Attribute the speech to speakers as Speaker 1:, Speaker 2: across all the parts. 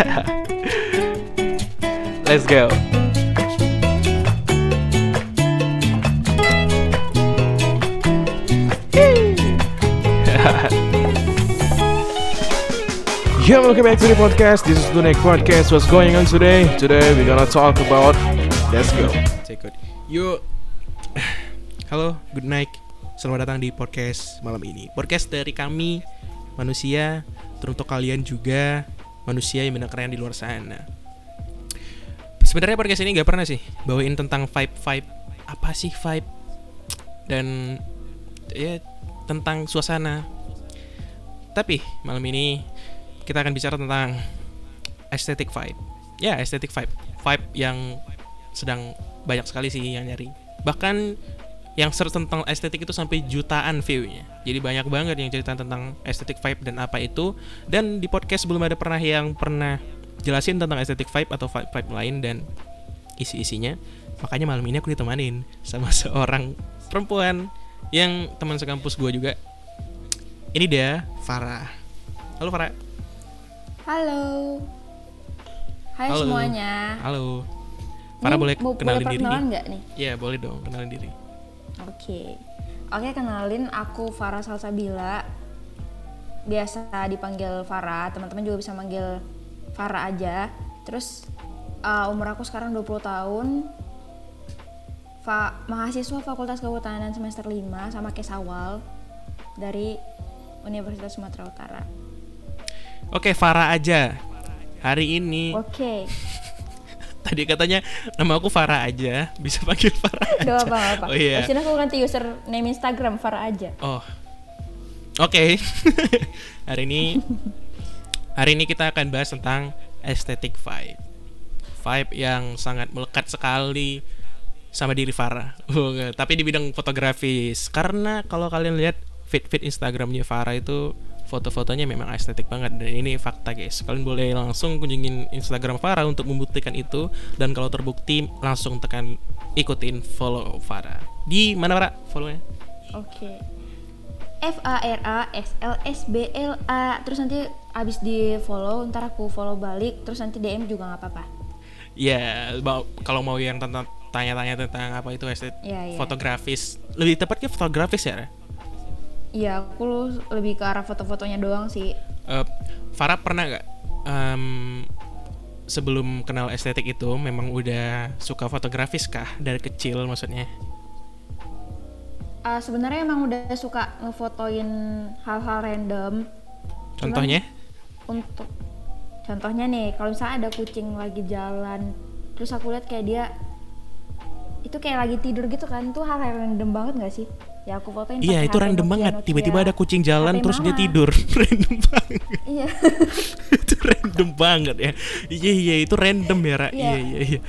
Speaker 1: Let's go. Yo, welcome back to the podcast. This is the next podcast. What's going on today? Today we're gonna talk about. Let's go.
Speaker 2: Take it. Yuk. Halo, good night. Selamat datang di podcast malam ini. Podcast dari kami manusia, teruntuk kalian juga manusia yang mendengarkan di luar sana. Sebenarnya podcast ini nggak pernah sih bawain tentang vibe vibe apa sih vibe dan ya tentang suasana. Tapi malam ini kita akan bicara tentang aesthetic vibe. Ya, aesthetic vibe. Vibe yang sedang banyak sekali sih yang nyari. Bahkan yang search tentang estetik itu sampai jutaan view-nya. Jadi banyak banget yang cerita tentang aesthetic vibe dan apa itu. Dan di podcast belum ada pernah yang pernah jelasin tentang aesthetic vibe atau vibe, vibe lain dan isi-isinya. Makanya malam ini aku ditemanin sama seorang perempuan yang teman sekampus gue juga. Ini dia Farah. Halo Farah.
Speaker 3: Halo. Hai
Speaker 2: Halo.
Speaker 3: semuanya.
Speaker 2: Halo. Farah boleh
Speaker 3: mau-
Speaker 2: kenalin
Speaker 3: boleh
Speaker 2: diri?
Speaker 3: nggak nih?
Speaker 2: Iya boleh dong kenalin diri.
Speaker 3: Oke. Oke, kenalin aku Farah Salsabila. Biasa dipanggil Farah, teman-teman juga bisa manggil Farah aja. Terus uh, umur aku sekarang 20 tahun. Fa mahasiswa Fakultas Kehutanan semester 5 sama Kesawal dari Universitas Sumatera Utara.
Speaker 2: Oke Farah aja. Hari ini
Speaker 3: Oke.
Speaker 2: Tadi katanya nama aku Farah aja, bisa panggil Farah. Aja.
Speaker 3: apa apa.
Speaker 2: Oh iya.
Speaker 3: Sini aku ganti username Instagram Farah aja.
Speaker 2: Oh. Oke. hari ini hari ini kita akan bahas tentang aesthetic vibe. Vibe yang sangat melekat sekali sama diri Farah. Oh. Tapi di bidang fotografis. Karena kalau kalian lihat feed-feed Instagramnya Farah itu foto-fotonya memang estetik banget dan ini fakta guys. Kalian boleh langsung kunjungin Instagram Farah untuk membuktikan itu dan kalau terbukti langsung tekan ikutin follow Farah. Di mana Farah follownya?
Speaker 3: Oke. F A R A S L S B L A terus nanti abis di follow ntar aku follow balik terus nanti DM juga nggak apa-apa.
Speaker 2: Ya, mau- kalau mau yang tentang tanya-tanya tentang apa itu estetik
Speaker 3: Iya, iya.
Speaker 2: fotografis, lebih tepatnya fotografis ya.
Speaker 3: Iya, aku lebih ke arah foto-fotonya doang sih.
Speaker 2: Eh, Farah pernah nggak em, sebelum kenal estetik itu memang udah suka fotografis kah dari kecil maksudnya?
Speaker 3: Ah, sebenarnya emang udah suka ngefotoin hal-hal random.
Speaker 2: Contohnya?
Speaker 3: Untuk contohnya nih, kalau misalnya ada kucing lagi jalan, terus aku lihat kayak dia itu kayak lagi tidur gitu kan, tuh hal yang random banget nggak sih? Ya aku fotoin.
Speaker 2: Iya, itu random banget. Tiba-tiba ada kucing jalan
Speaker 3: HP
Speaker 2: terus dia tidur. random banget.
Speaker 3: Iya.
Speaker 2: itu random banget ya. Iya iya itu random ya, Ra. Iya
Speaker 3: Iya.
Speaker 2: iya iya.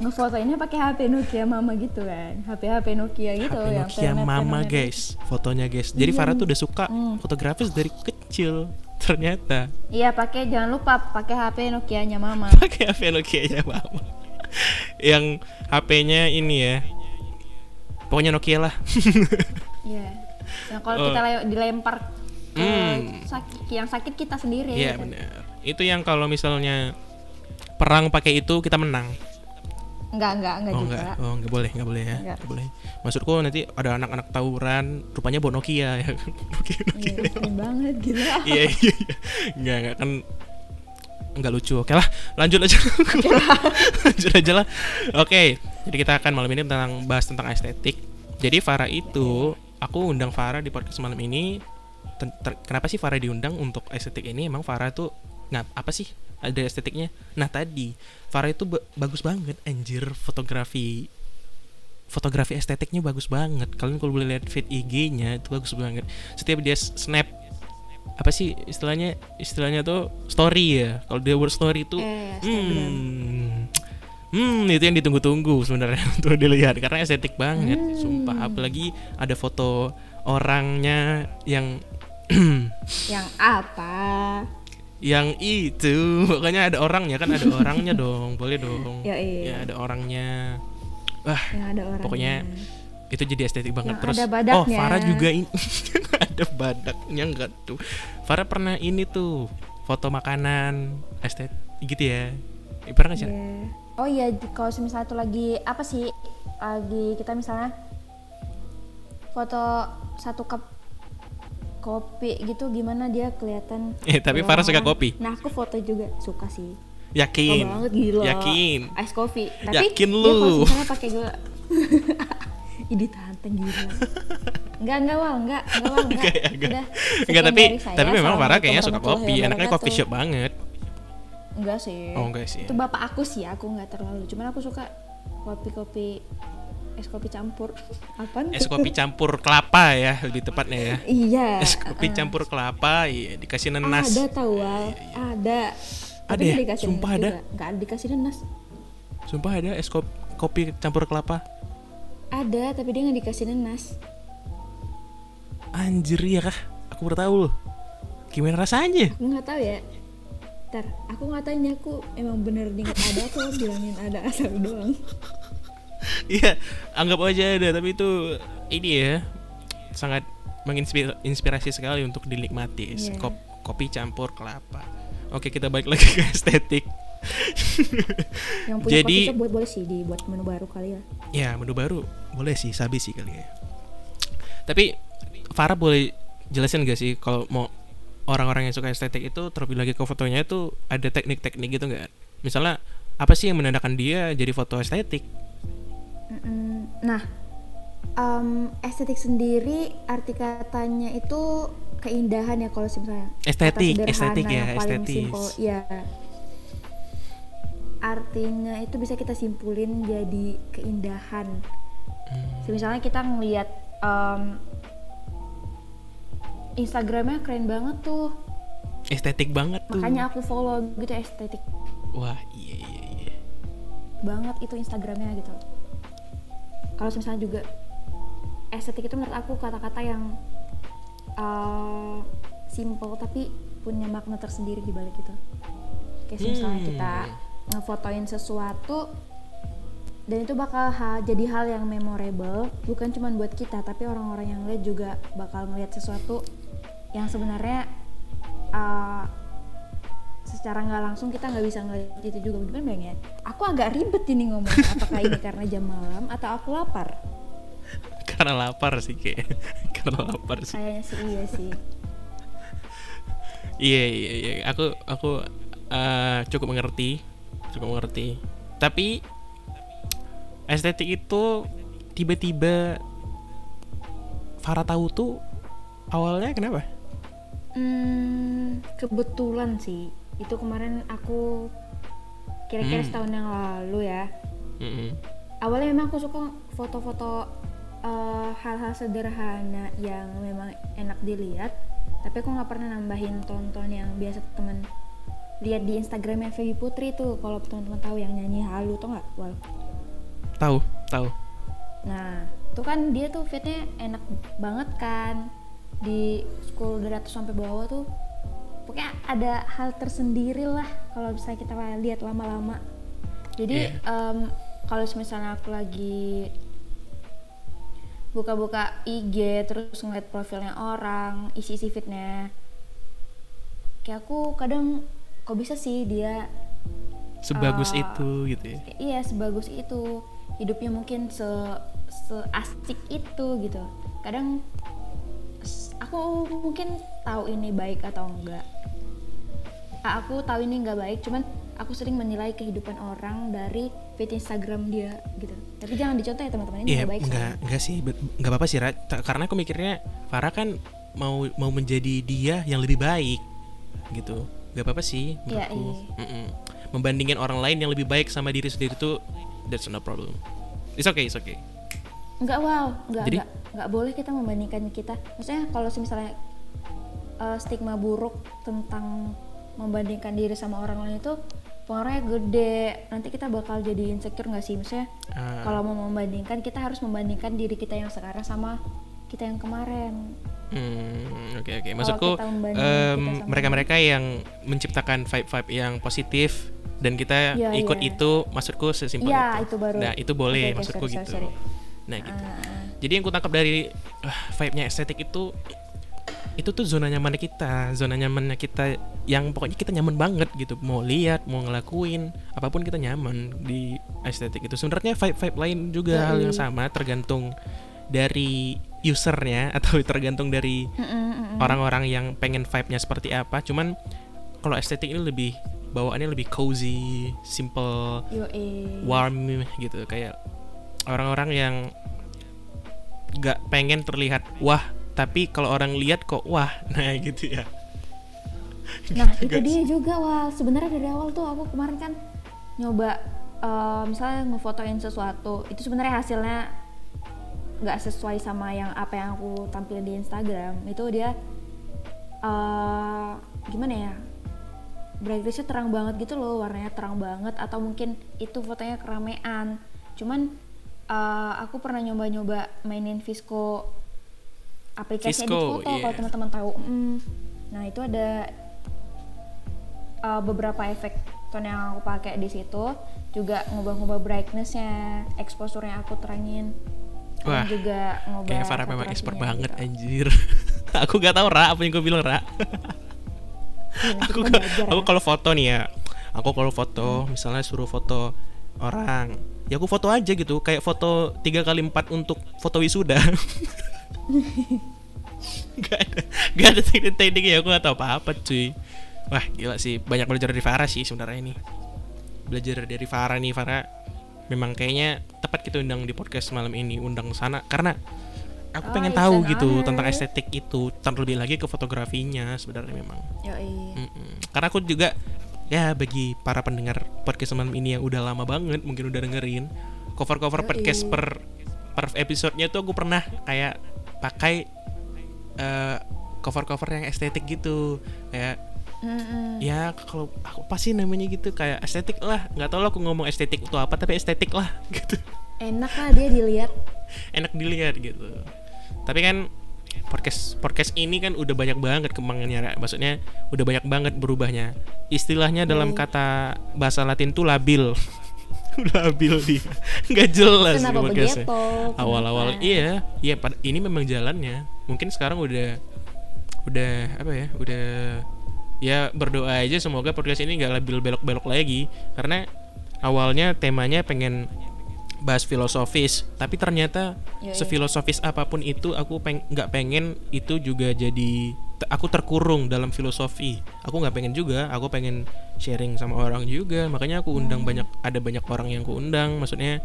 Speaker 3: ngefotoinnya pakai HP Nokia mama gitu kan HP HP Nokia gitu
Speaker 2: HP
Speaker 3: yang
Speaker 2: Nokia mama guys, fotonya guys. Jadi Farah tuh udah suka
Speaker 3: Hmm.
Speaker 2: fotografis dari kecil. Ternyata
Speaker 3: iya pakai jangan lupa pakai HP Nokia-nya mama
Speaker 2: pakai HP Nokia nya mama. Yang HP-nya ini ya. Pokoknya Nokia lah.
Speaker 3: iya yang kalau
Speaker 2: Oh.
Speaker 3: kita le- dilempar ke
Speaker 2: Hmm.
Speaker 3: sakit yang sakit kita sendiri
Speaker 2: Iya
Speaker 3: kan?
Speaker 2: benar. Itu yang kalau misalnya perang pakai itu kita menang.
Speaker 3: enggak enggak enggak
Speaker 2: oh
Speaker 3: juga
Speaker 2: enggak, oh enggak boleh, enggak boleh ya.
Speaker 3: Enggak.
Speaker 2: Enggak boleh. Maksudku nanti ada anak-anak tawuran, rupanya bawa Nokia ya. Nokia, Nokia.
Speaker 3: iya keren banget gitu
Speaker 2: iya iya iya. Enggak enggak kan enggak lucu. Oke lah, lanjut aja. lanjut aja lah. Oke, jadi kita akan malam ini tentang bahas tentang estetik. Jadi Farah itu aku undang Farah di podcast malam ini. Ten- ter- kenapa sih Farah diundang untuk estetik ini? Emang Farah tuh ngap apa sih? Ada estetiknya. Nah, tadi Farah itu ba- bagus banget anjir fotografi fotografi estetiknya bagus banget. Kalian kalau boleh lihat feed IG-nya itu bagus banget. Setiap dia snap apa sih istilahnya istilahnya tuh story ya. Kalau dia buat story itu
Speaker 3: Eh, Instagram.
Speaker 2: hmm, hmm itu yang ditunggu-tunggu sebenarnya untuk dilihat karena estetik banget.
Speaker 3: Hmm.
Speaker 2: Sumpah apalagi ada foto orangnya yang
Speaker 3: yang apa
Speaker 2: yang itu pokoknya ada orangnya kan ada orangnya dong boleh dong
Speaker 3: Ya, iya.
Speaker 2: ya ada orangnya wah
Speaker 3: yang ada orang
Speaker 2: Pokoknya itu jadi estetik banget
Speaker 3: Yang
Speaker 2: terus
Speaker 3: ada
Speaker 2: oh
Speaker 3: badaknya.
Speaker 2: Farah juga ini ada badaknya enggak tuh Farah pernah ini tuh foto makanan estet gitu ya pernah nggak sih
Speaker 3: Iya. Oh iya, kalau misalnya tuh lagi apa sih? Lagi kita misalnya foto satu cup kopi gitu gimana dia kelihatan
Speaker 2: Eh, tapi Farah suka kopi?
Speaker 3: Nah, aku foto juga suka sih.
Speaker 2: yakin
Speaker 3: Suka banget gila.
Speaker 2: yakin
Speaker 3: Ice coffee. Tapi
Speaker 2: Yakin lu.
Speaker 3: misalnya pakai gula. Ih, tanteng gila. Enggak, enggak, Wal, enggak, enggak, Wal, enggak.
Speaker 2: Enggak enggak.
Speaker 3: Udah,
Speaker 2: Enggak, tapi tapi memang Farah kayaknya suka kopi
Speaker 3: wabarakatuh.
Speaker 2: coffee shop banget
Speaker 3: Enggak sih.
Speaker 2: Oh, enggak sih.
Speaker 3: Itu bapak aku sih, aku enggak terlalu. Cuman aku suka kopi-kopi es kopi campur. Apaan?
Speaker 2: es kopi campur kelapa ya lebih tepatnya ya
Speaker 3: Iya.
Speaker 2: es kopi
Speaker 3: uh-uh.
Speaker 2: campur kelapa iya dikasih nenas
Speaker 3: Ada tahu, Wal. Ada.
Speaker 2: Ada
Speaker 3: Tapi
Speaker 2: ya?
Speaker 3: dikasih
Speaker 2: Sumpah ada?
Speaker 3: Nggak ada dikasih nenas.
Speaker 2: sumpah ada es kopi, kopi campur kelapa
Speaker 3: Ada, tapi dia nggak dikasih nenas.
Speaker 2: anjir ya kah aku baru tahu loh gimana rasanya
Speaker 3: nggak tahu ya. Ntar, aku ini aku emang bener ingat ada atau bilangin ada asal doang.
Speaker 2: Iya, anggap aja ada, tapi itu ini ya sangat menginspirasi sekali untuk dinikmati.
Speaker 3: Iya.
Speaker 2: Kop- kopi campur kelapa. Oke, kita balik lagi ke estetik.
Speaker 3: Yang punya
Speaker 2: Jadi-
Speaker 3: coffee shop buat boleh sih dibuat menu baru kali ya.
Speaker 2: ya, menu baru boleh sih, sabi sih kali ya. Tapi Farah boleh jelasin gak sih kalau mau orang-orang yang suka estetik itu terlebih lagi ke fotonya itu ada teknik-teknik gitu nggak? Misalnya apa sih yang menandakan dia jadi foto estetik?
Speaker 3: Nah, em, estetik sendiri arti katanya itu keindahan ya kalau misalnya
Speaker 2: Estetik,
Speaker 3: sederhana
Speaker 2: estetik ya,
Speaker 3: simpel, ya. Artinya itu bisa kita simpulin jadi keindahan.
Speaker 2: Hmm.
Speaker 3: Misalnya kita ngelihat em, Instagramnya keren banget tuh,
Speaker 2: Estetik banget tuh.
Speaker 3: makanya aku follow gitu estetik
Speaker 2: Wah, iya iya iya.
Speaker 3: banget itu Instagramnya gitu. Kalau misalnya juga estetik itu menurut aku kata-kata yang uh, simple tapi punya makna tersendiri di balik itu. Kayak misalnya
Speaker 2: Hmm.
Speaker 3: kita ngefotoin sesuatu dan itu bakal ha- jadi hal yang memorable bukan cuma buat kita tapi orang-orang yang lihat juga bakal ngeliat sesuatu yang sebenarnya uh, secara nggak langsung kita nggak bisa ngeliat itu juga gimana bilangnya aku agak ribet ini ngomong apakah ini karena jam malam atau aku lapar
Speaker 2: Karena lapar sih kayak. Karena lapar sih.
Speaker 3: kayaknya sih iya sih
Speaker 2: Iya iya iya. Aku aku eh, cukup mengerti, cukup mengerti. Tapi estetik itu tiba-tiba Farah tahu tuh awalnya kenapa?
Speaker 3: Hmm, kebetulan sih itu kemarin aku kira-kira
Speaker 2: Hmm.
Speaker 3: setahun yang lalu ya
Speaker 2: Mm-mm.
Speaker 3: awalnya memang aku suka foto-foto eh, hal-hal sederhana yang memang enak dilihat tapi aku nggak pernah nambahin tonton yang biasa temen lihat di Instagramnya Feby Putri tuh kalau teman-teman tahu yang nyanyi halu tuh nggak Wal
Speaker 2: Tahu tahu.
Speaker 3: nah tuh kan dia tuh fitnya enak banget kan di school dari atas sampai bawah tuh pokoknya ada hal tersendiri lah kalau misalnya kita lihat lama-lama jadi em, kalau misalnya aku lagi buka-buka IG terus ngeliat profilnya orang isi-isi fitnya kayak aku kadang kok bisa sih dia
Speaker 2: Sebagus
Speaker 3: Ah.
Speaker 2: itu gitu ya.
Speaker 3: iya sebagus itu hidupnya mungkin se seasik itu gitu kadang aku mungkin tahu ini baik atau enggak aku tahu ini nggak baik cuman aku sering menilai kehidupan orang dari feed Instagram dia gitu tapi jangan dicontoh ya teman-teman ini
Speaker 2: Iya,
Speaker 3: nggak baik
Speaker 2: enggak,
Speaker 3: soalnya.
Speaker 2: enggak sih, enggak apa-apa sih, Ra. Ta- Karena aku mikirnya Farah kan mau mau menjadi dia yang lebih baik, gitu. Enggak apa-apa sih,
Speaker 3: Iya,
Speaker 2: menurutku.
Speaker 3: iya.
Speaker 2: Mm-mm. Membandingin orang lain yang lebih baik sama diri sendiri tuh, that's no problem. It's okay, it's okay.
Speaker 3: Enggak wow, enggak
Speaker 2: Jadi?
Speaker 3: enggak enggak boleh kita membandingkan kita. Maksudnya kalau misalnya uh, stigma buruk tentang membandingkan diri sama orang lain itu pengaruhnya gede. Nanti kita bakal jadi insecure nggak sih? Maksudnya
Speaker 2: Ah.
Speaker 3: kalau mau membandingkan kita harus membandingkan diri kita yang sekarang sama kita yang kemarin.
Speaker 2: Hmm, oke oke. Maksudku
Speaker 3: kita membandingkan
Speaker 2: em,
Speaker 3: kita sama-
Speaker 2: mereka-mereka yang menciptakan vibe-vibe yang positif dan kita
Speaker 3: Iya,
Speaker 2: ikut
Speaker 3: iya.
Speaker 2: itu, maksudku sesimpel
Speaker 3: Iya,
Speaker 2: itu.
Speaker 3: itu baru.
Speaker 2: Nah, itu boleh
Speaker 3: Oke, oke,
Speaker 2: maksudku
Speaker 3: sorry,
Speaker 2: gitu.
Speaker 3: sorry, sorry.
Speaker 2: Nah, gitu.
Speaker 3: Ah,
Speaker 2: Jadi yang ku tangkap dari ah, vibe-nya estetik itu itu tuh zona nyaman kita zona nyamannya kita yang pokoknya kita nyaman banget gitu. Mau lihat mau ngelakuin apa pun kita nyaman di estetik itu. Sebenarnya vibe vibe lain juga hal yang sama tergantung dari usernya atau tergantung dari orang-orang yang pengen vibe-nya seperti apa. Cuman kalau estetik ini lebih bawaannya lebih cozy simple
Speaker 3: Yoi.
Speaker 2: warm gitu. Kayak orang-orang yang nggak pengen terlihat wah tapi kalau orang lihat kok wah nah gitu ya
Speaker 3: Nah itu
Speaker 2: Guys.
Speaker 3: dia juga wal. Sebenarnya dari awal tuh aku kemarin kan nyoba eh, misalnya ngefotoin sesuatu itu sebenarnya hasilnya nggak sesuai sama yang apa yang aku tampilin di Instagram. Itu dia eh gimana ya? Brightnessnya terang banget gitu loh, warnanya terang banget atau mungkin itu fotonya keramean. Cuman eh, aku pernah nyoba-nyoba mainin Visco aplikasi edit
Speaker 2: Visco,
Speaker 3: foto
Speaker 2: iya.
Speaker 3: kalau teman-teman tahu. Mm. Nah itu ada uh, beberapa efek tone yang aku pakai di situ juga ngubah-ngubah brightnessnya, exposure-nya aku terangin. Dan
Speaker 2: Wah,
Speaker 3: juga ngubah
Speaker 2: kayak Farah memang expert banget
Speaker 3: gitu.
Speaker 2: anjir aku gak tahu Ra apa yang gue bilang Ra
Speaker 3: Iya,
Speaker 2: aku ka-
Speaker 3: belajar
Speaker 2: aku
Speaker 3: ya.
Speaker 2: kalau foto nih ya aku kalau foto misalnya suruh foto orang ya aku foto aja gitu kayak foto tiga kali empat untuk foto wisuda. Gak ada gak ada teknik-teknik ya aku gak tahu apa-apa cuy. Wah gila sih banyak belajar dari Farah sih sebenarnya ini. Belajar dari Farah nih Farah. Memang kayaknya tepat kita undang di podcast malam ini undang sana karena aku
Speaker 3: Oh,
Speaker 2: pengen
Speaker 3: it's
Speaker 2: tahu gitu tentang estetik itu terlebih lagi ke fotografinya sebenarnya memang.
Speaker 3: Yoi.
Speaker 2: Mm-mm. Karena aku juga ya bagi para pendengar podcast malam ini yang udah lama banget mungkin udah dengerin cover-cover podcast per per episodenya tuh aku pernah kayak pakai eh, cover-cover yang estetik gitu. Kayak
Speaker 3: Mm-mm.
Speaker 2: ya kalau aku pasti namanya gitu kayak estetik lah. Nggak tahu lah aku ngomong estetik itu apa tapi estetik lah gitu.
Speaker 3: Enak lah dia dilihat.
Speaker 2: enak dilihat gitu. Tapi kan podcast podcast ini kan udah banyak banget kembangannya maksudnya udah banyak banget berubahnya. Istilahnya dalam
Speaker 3: Baik.
Speaker 2: kata bahasa Latin tuh labil. Labil dia nggak jelas
Speaker 3: Kenapa
Speaker 2: podcastnya. awal-awal iya. Iya ini memang jalannya. Mungkin sekarang udah udah apa ya udah ya berdoa aja semoga podcast ini nggak labil belok-belok lagi. Karena awalnya temanya pengen bahas filosofis tapi ternyata
Speaker 3: Yoi.
Speaker 2: sefilosofis apa pun itu aku peng nggak pengen itu juga jadi aku terkurung dalam filosofi. Aku nggak pengen juga aku pengen sharing sama orang juga. Makanya aku undang banyak ada banyak orang yang aku undang. Maksudnya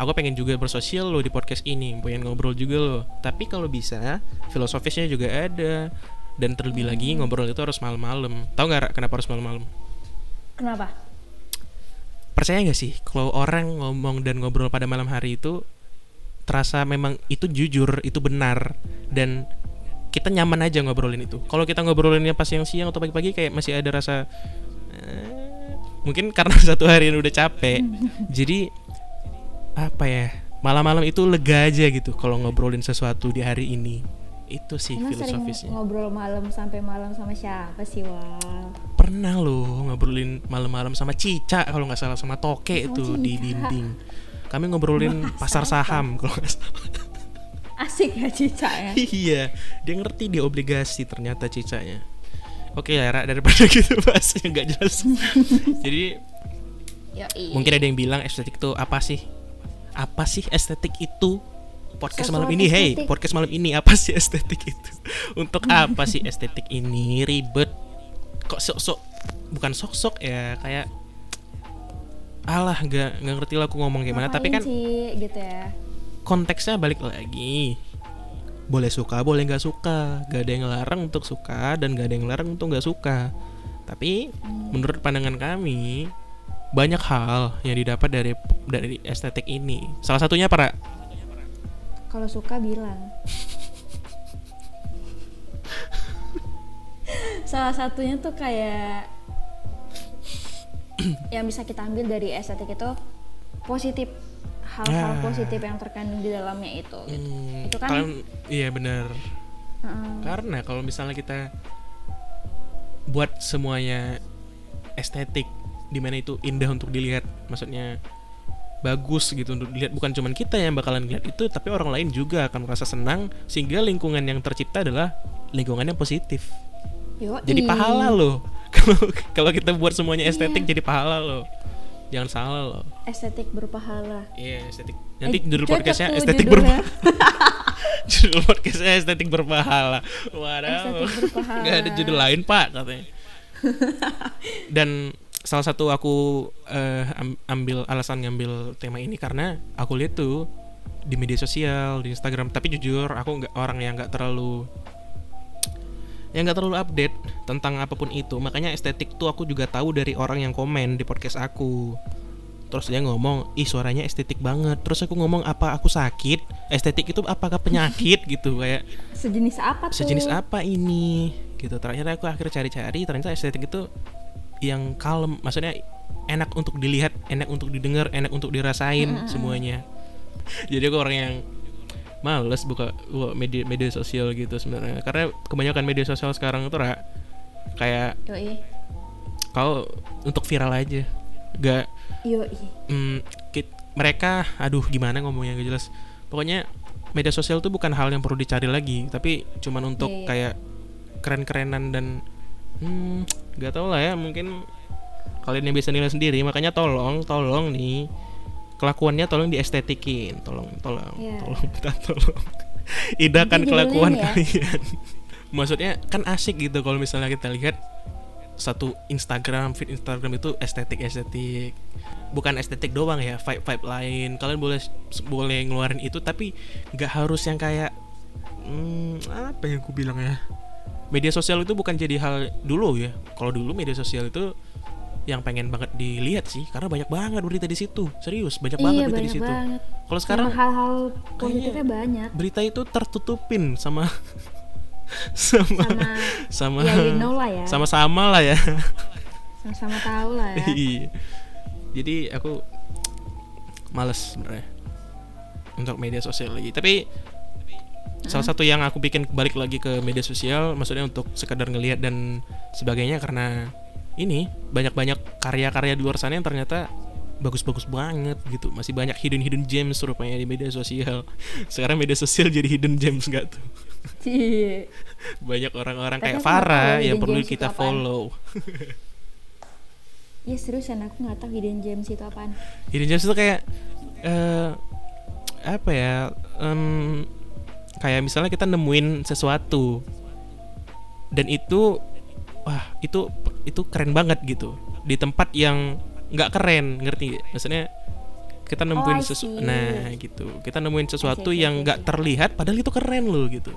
Speaker 2: aku pengen juga bersosial loh di podcast ini pengen ngobrol juga loh. Tapi kalau bisa filosofisnya juga ada. Dan terlebih lagi ngobrol itu harus malam-malam. Tahu nggak kenapa harus malam-malam?
Speaker 3: Kenapa?
Speaker 2: Percaya nggak sih kalau orang ngomong dan ngobrol pada malam hari itu terasa memang itu jujur itu benar dan kita nyaman aja ngobrolin itu. Kalau kita ngobrolinnya pas siang-siang atau pagi-pagi kayak masih ada rasa eh, mungkin karena satu hari udah capek. Jadi apa ya malam-malam itu lega aja gitu kalau ngobrolin sesuatu di hari ini itu sih
Speaker 3: Emang sering
Speaker 2: filosofisnya
Speaker 3: ngobrol malam sampai malam sama siapa sih Wal?
Speaker 2: pernah loh ngobrolin malam-malam sama Cica kalau nggak salah sama Toke
Speaker 3: Sama
Speaker 2: itu di
Speaker 3: Cica.
Speaker 2: dinding. Kami ngobrolin pasar saham kalau nggak salah.
Speaker 3: Asik ya Cica ya.
Speaker 2: iya, dia ngerti dia obligasi ternyata Cicanya. Oke ya, Ra, daripada gitu bahasnya nggak jelas. Jadi
Speaker 3: Yoi.
Speaker 2: mungkin ada yang bilang estetik itu apa sih? Apa sih estetik itu? Podcast malam ini, hey, podcast malam ini apa sih estetik itu? Untuk apa sih estetik ini? Ribet. Kok sok-sok bukan sok-sok ya, kayak alah nggak nggak ngerti lah aku ngomong gimana. Tapi kan
Speaker 3: sih gitu ya.
Speaker 2: konteksnya balik lagi. Boleh suka, boleh nggak suka. Gak ada yang larang untuk suka dan gak ada yang larang untuk nggak suka. Tapi menurut pandangan kami banyak hal yang didapat dari dari estetik ini. Salah satunya para
Speaker 3: Kalau suka bilang. Salah satunya tuh kayak yang bisa kita ambil dari estetik itu positif hal-hal
Speaker 2: Ah.
Speaker 3: positif yang terkandung di dalamnya itu gitu.
Speaker 2: Hmm,
Speaker 3: Itu kan-
Speaker 2: kalian- iya benar. Karena kalau misalnya kita buat semuanya estetik, di mana itu indah untuk dilihat, maksudnya bagus gitu untuk dilihat. Bukan cuman kita yang bakalan lihat itu tapi orang lain juga akan merasa senang sehingga lingkungan yang tercipta adalah lingkungan yang positif.
Speaker 3: Yoi.
Speaker 2: jadi pahala loh. Kalau kalau kita buat semuanya estetik jadi pahala loh. Jangan salah loh.
Speaker 3: Estetik berpahala.
Speaker 2: Iya estetik. Nanti
Speaker 3: Eh,
Speaker 2: judul podcastnya estetik berpahala judul podcastnya estetik berpahala. Waduh
Speaker 3: Estetik berpahala.
Speaker 2: nggak ada judul lain pak katanya. Dan salah satu aku am- ambil alasan ngambil tema ini karena aku lihat tuh di media sosial di Instagram. Tapi jujur aku nggak orang yang nggak terlalu yang nggak terlalu update tentang apa pun itu. Makanya estetik tuh aku juga tahu dari orang yang komen di podcast aku. Terus dia ngomong ih suaranya estetik banget. Terus aku ngomong apa aku sakit? Estetik itu apakah penyakit gitu kayak
Speaker 3: sejenis apa tuh?
Speaker 2: Sejenis apa ini? Gitu. Terakhir aku akhirnya cari-cari ternyata estetik itu yang kalem maksudnya enak untuk dilihat enak untuk didengar enak untuk dirasain semuanya jadi aku orang yang males buka, buka media media sosial gitu sebenarnya karena kebanyakan media sosial sekarang itu Ra, kayak
Speaker 3: Yoi.
Speaker 2: kau untuk viral aja gak
Speaker 3: Yoi.
Speaker 2: hmm, kit- mereka aduh gimana ngomongnya gak jelas pokoknya media sosial tuh bukan hal yang perlu dicari lagi tapi cuman untuk
Speaker 3: Iya, iya.
Speaker 2: kayak keren-kerenan dan hmm nggak tau lah ya mungkin kalian yang bisa nilai sendiri makanya tolong tolong nih kelakuannya tolong diestetikin. Tolong tolong
Speaker 3: Iya.
Speaker 2: tolong minta tolong.
Speaker 3: Nanti
Speaker 2: kelakuan
Speaker 3: ya.
Speaker 2: kalian. Maksudnya kan asik gitu kalau misalnya kita lihat satu Instagram feed Instagram itu estetik estetik. Bukan estetik doang ya vibe vibe lain. Kalian boleh boleh ngeluarin itu tapi nggak harus yang kayak hmm, apa yang aku bilang ya media sosial itu bukan jadi hal dulu ya. Kalau dulu media sosial itu yang pengen banget dilihat sih karena banyak banget berita di situ. Serius banyak banget
Speaker 3: iya
Speaker 2: berita di
Speaker 3: banyak
Speaker 2: situ.
Speaker 3: banget.
Speaker 2: Kalau sekarang
Speaker 3: hal-hal positifnya banyak.
Speaker 2: berita itu tertutupin sama sama sama
Speaker 3: sama ya you know lah ya.
Speaker 2: sama-sama lah ya.
Speaker 3: Sama-sama tahu lah ya.
Speaker 2: Iya. Jadi aku males sebenarnya untuk media sosial lagi. Tapi salah satu yang aku bikin balik lagi ke media sosial, maksudnya untuk sekadar ngelihat dan sebagainya karena ini banyak-banyak karya-karya di luar sana yang ternyata bagus-bagus banget gitu. Masih banyak hidden hidden gems rupanya di media sosial. Sekarang media sosial jadi hidden gems nggak tuh? Banyak orang-orang kayak Farah yang perlu kita follow.
Speaker 3: Iya seriusan aku nggak tahu hidden gems itu apaan.
Speaker 2: Hidden gems itu kayak eh apa ya? em, kayak misalnya kita nemuin sesuatu. Dan itu wah itu itu keren banget gitu. Di tempat yang nggak keren ngerti? Nggak? maksudnya kita nemuin
Speaker 3: I
Speaker 2: sesuatu nah gitu. Kita nemuin sesuatu
Speaker 3: see,
Speaker 2: yang nggak
Speaker 3: see.
Speaker 2: terlihat padahal itu keren loh gitu.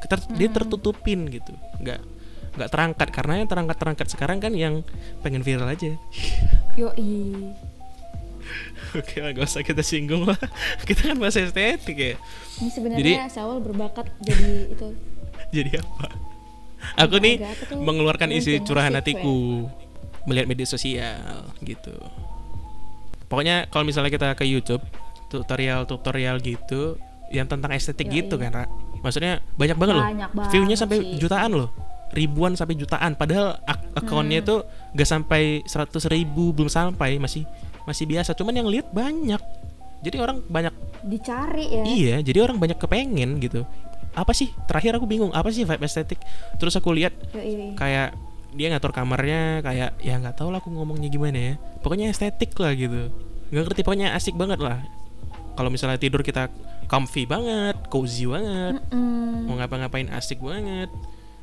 Speaker 2: Kita dia tertutupin gitu. Nggak nggak terangkat. Karena yang terangkat terangkat sekarang kan yang pengen viral aja.
Speaker 3: Yoi.
Speaker 2: Oke lah, gak usah kita singgung lah. Kita kan bahasa estetik ya.
Speaker 3: Ini sebenarnya
Speaker 2: Jadi-
Speaker 3: Saul berbakat jadi itu.
Speaker 2: Jadi apa? Aku nih
Speaker 3: apa
Speaker 2: mengeluarkan isi curahan hatiku melihat media sosial gitu. Pokoknya kalau misalnya kita ke YouTube tutorial-tutorial gitu yang tentang estetik
Speaker 3: Yoi.
Speaker 2: gitu kan, Ra. Maksudnya banyak banget loh.
Speaker 3: Banyak
Speaker 2: View-nya sampai
Speaker 3: sih.
Speaker 2: jutaan loh. Ribuan sampai jutaan padahal ak- akunnya
Speaker 3: Hmm.
Speaker 2: tuh gak sampai 100 ribu belum sampai masih masih biasa cuman yang lihat banyak jadi orang banyak
Speaker 3: Dicari ya.
Speaker 2: Iya, jadi orang banyak kepengen gitu. Apa sih? Terakhir aku bingung, apa sih vibe estetik? Terus aku lihat
Speaker 3: Yoi.
Speaker 2: kayak dia ngatur kamarnya kayak ya nggak tahu lah aku ngomongnya gimana ya. Pokoknya estetik lah gitu. Nggak ngerti pokoknya asik banget lah. Kalau misalnya tidur kita comfy banget, cozy banget,
Speaker 3: Mm-mm.
Speaker 2: mau ngapa-ngapain asik banget.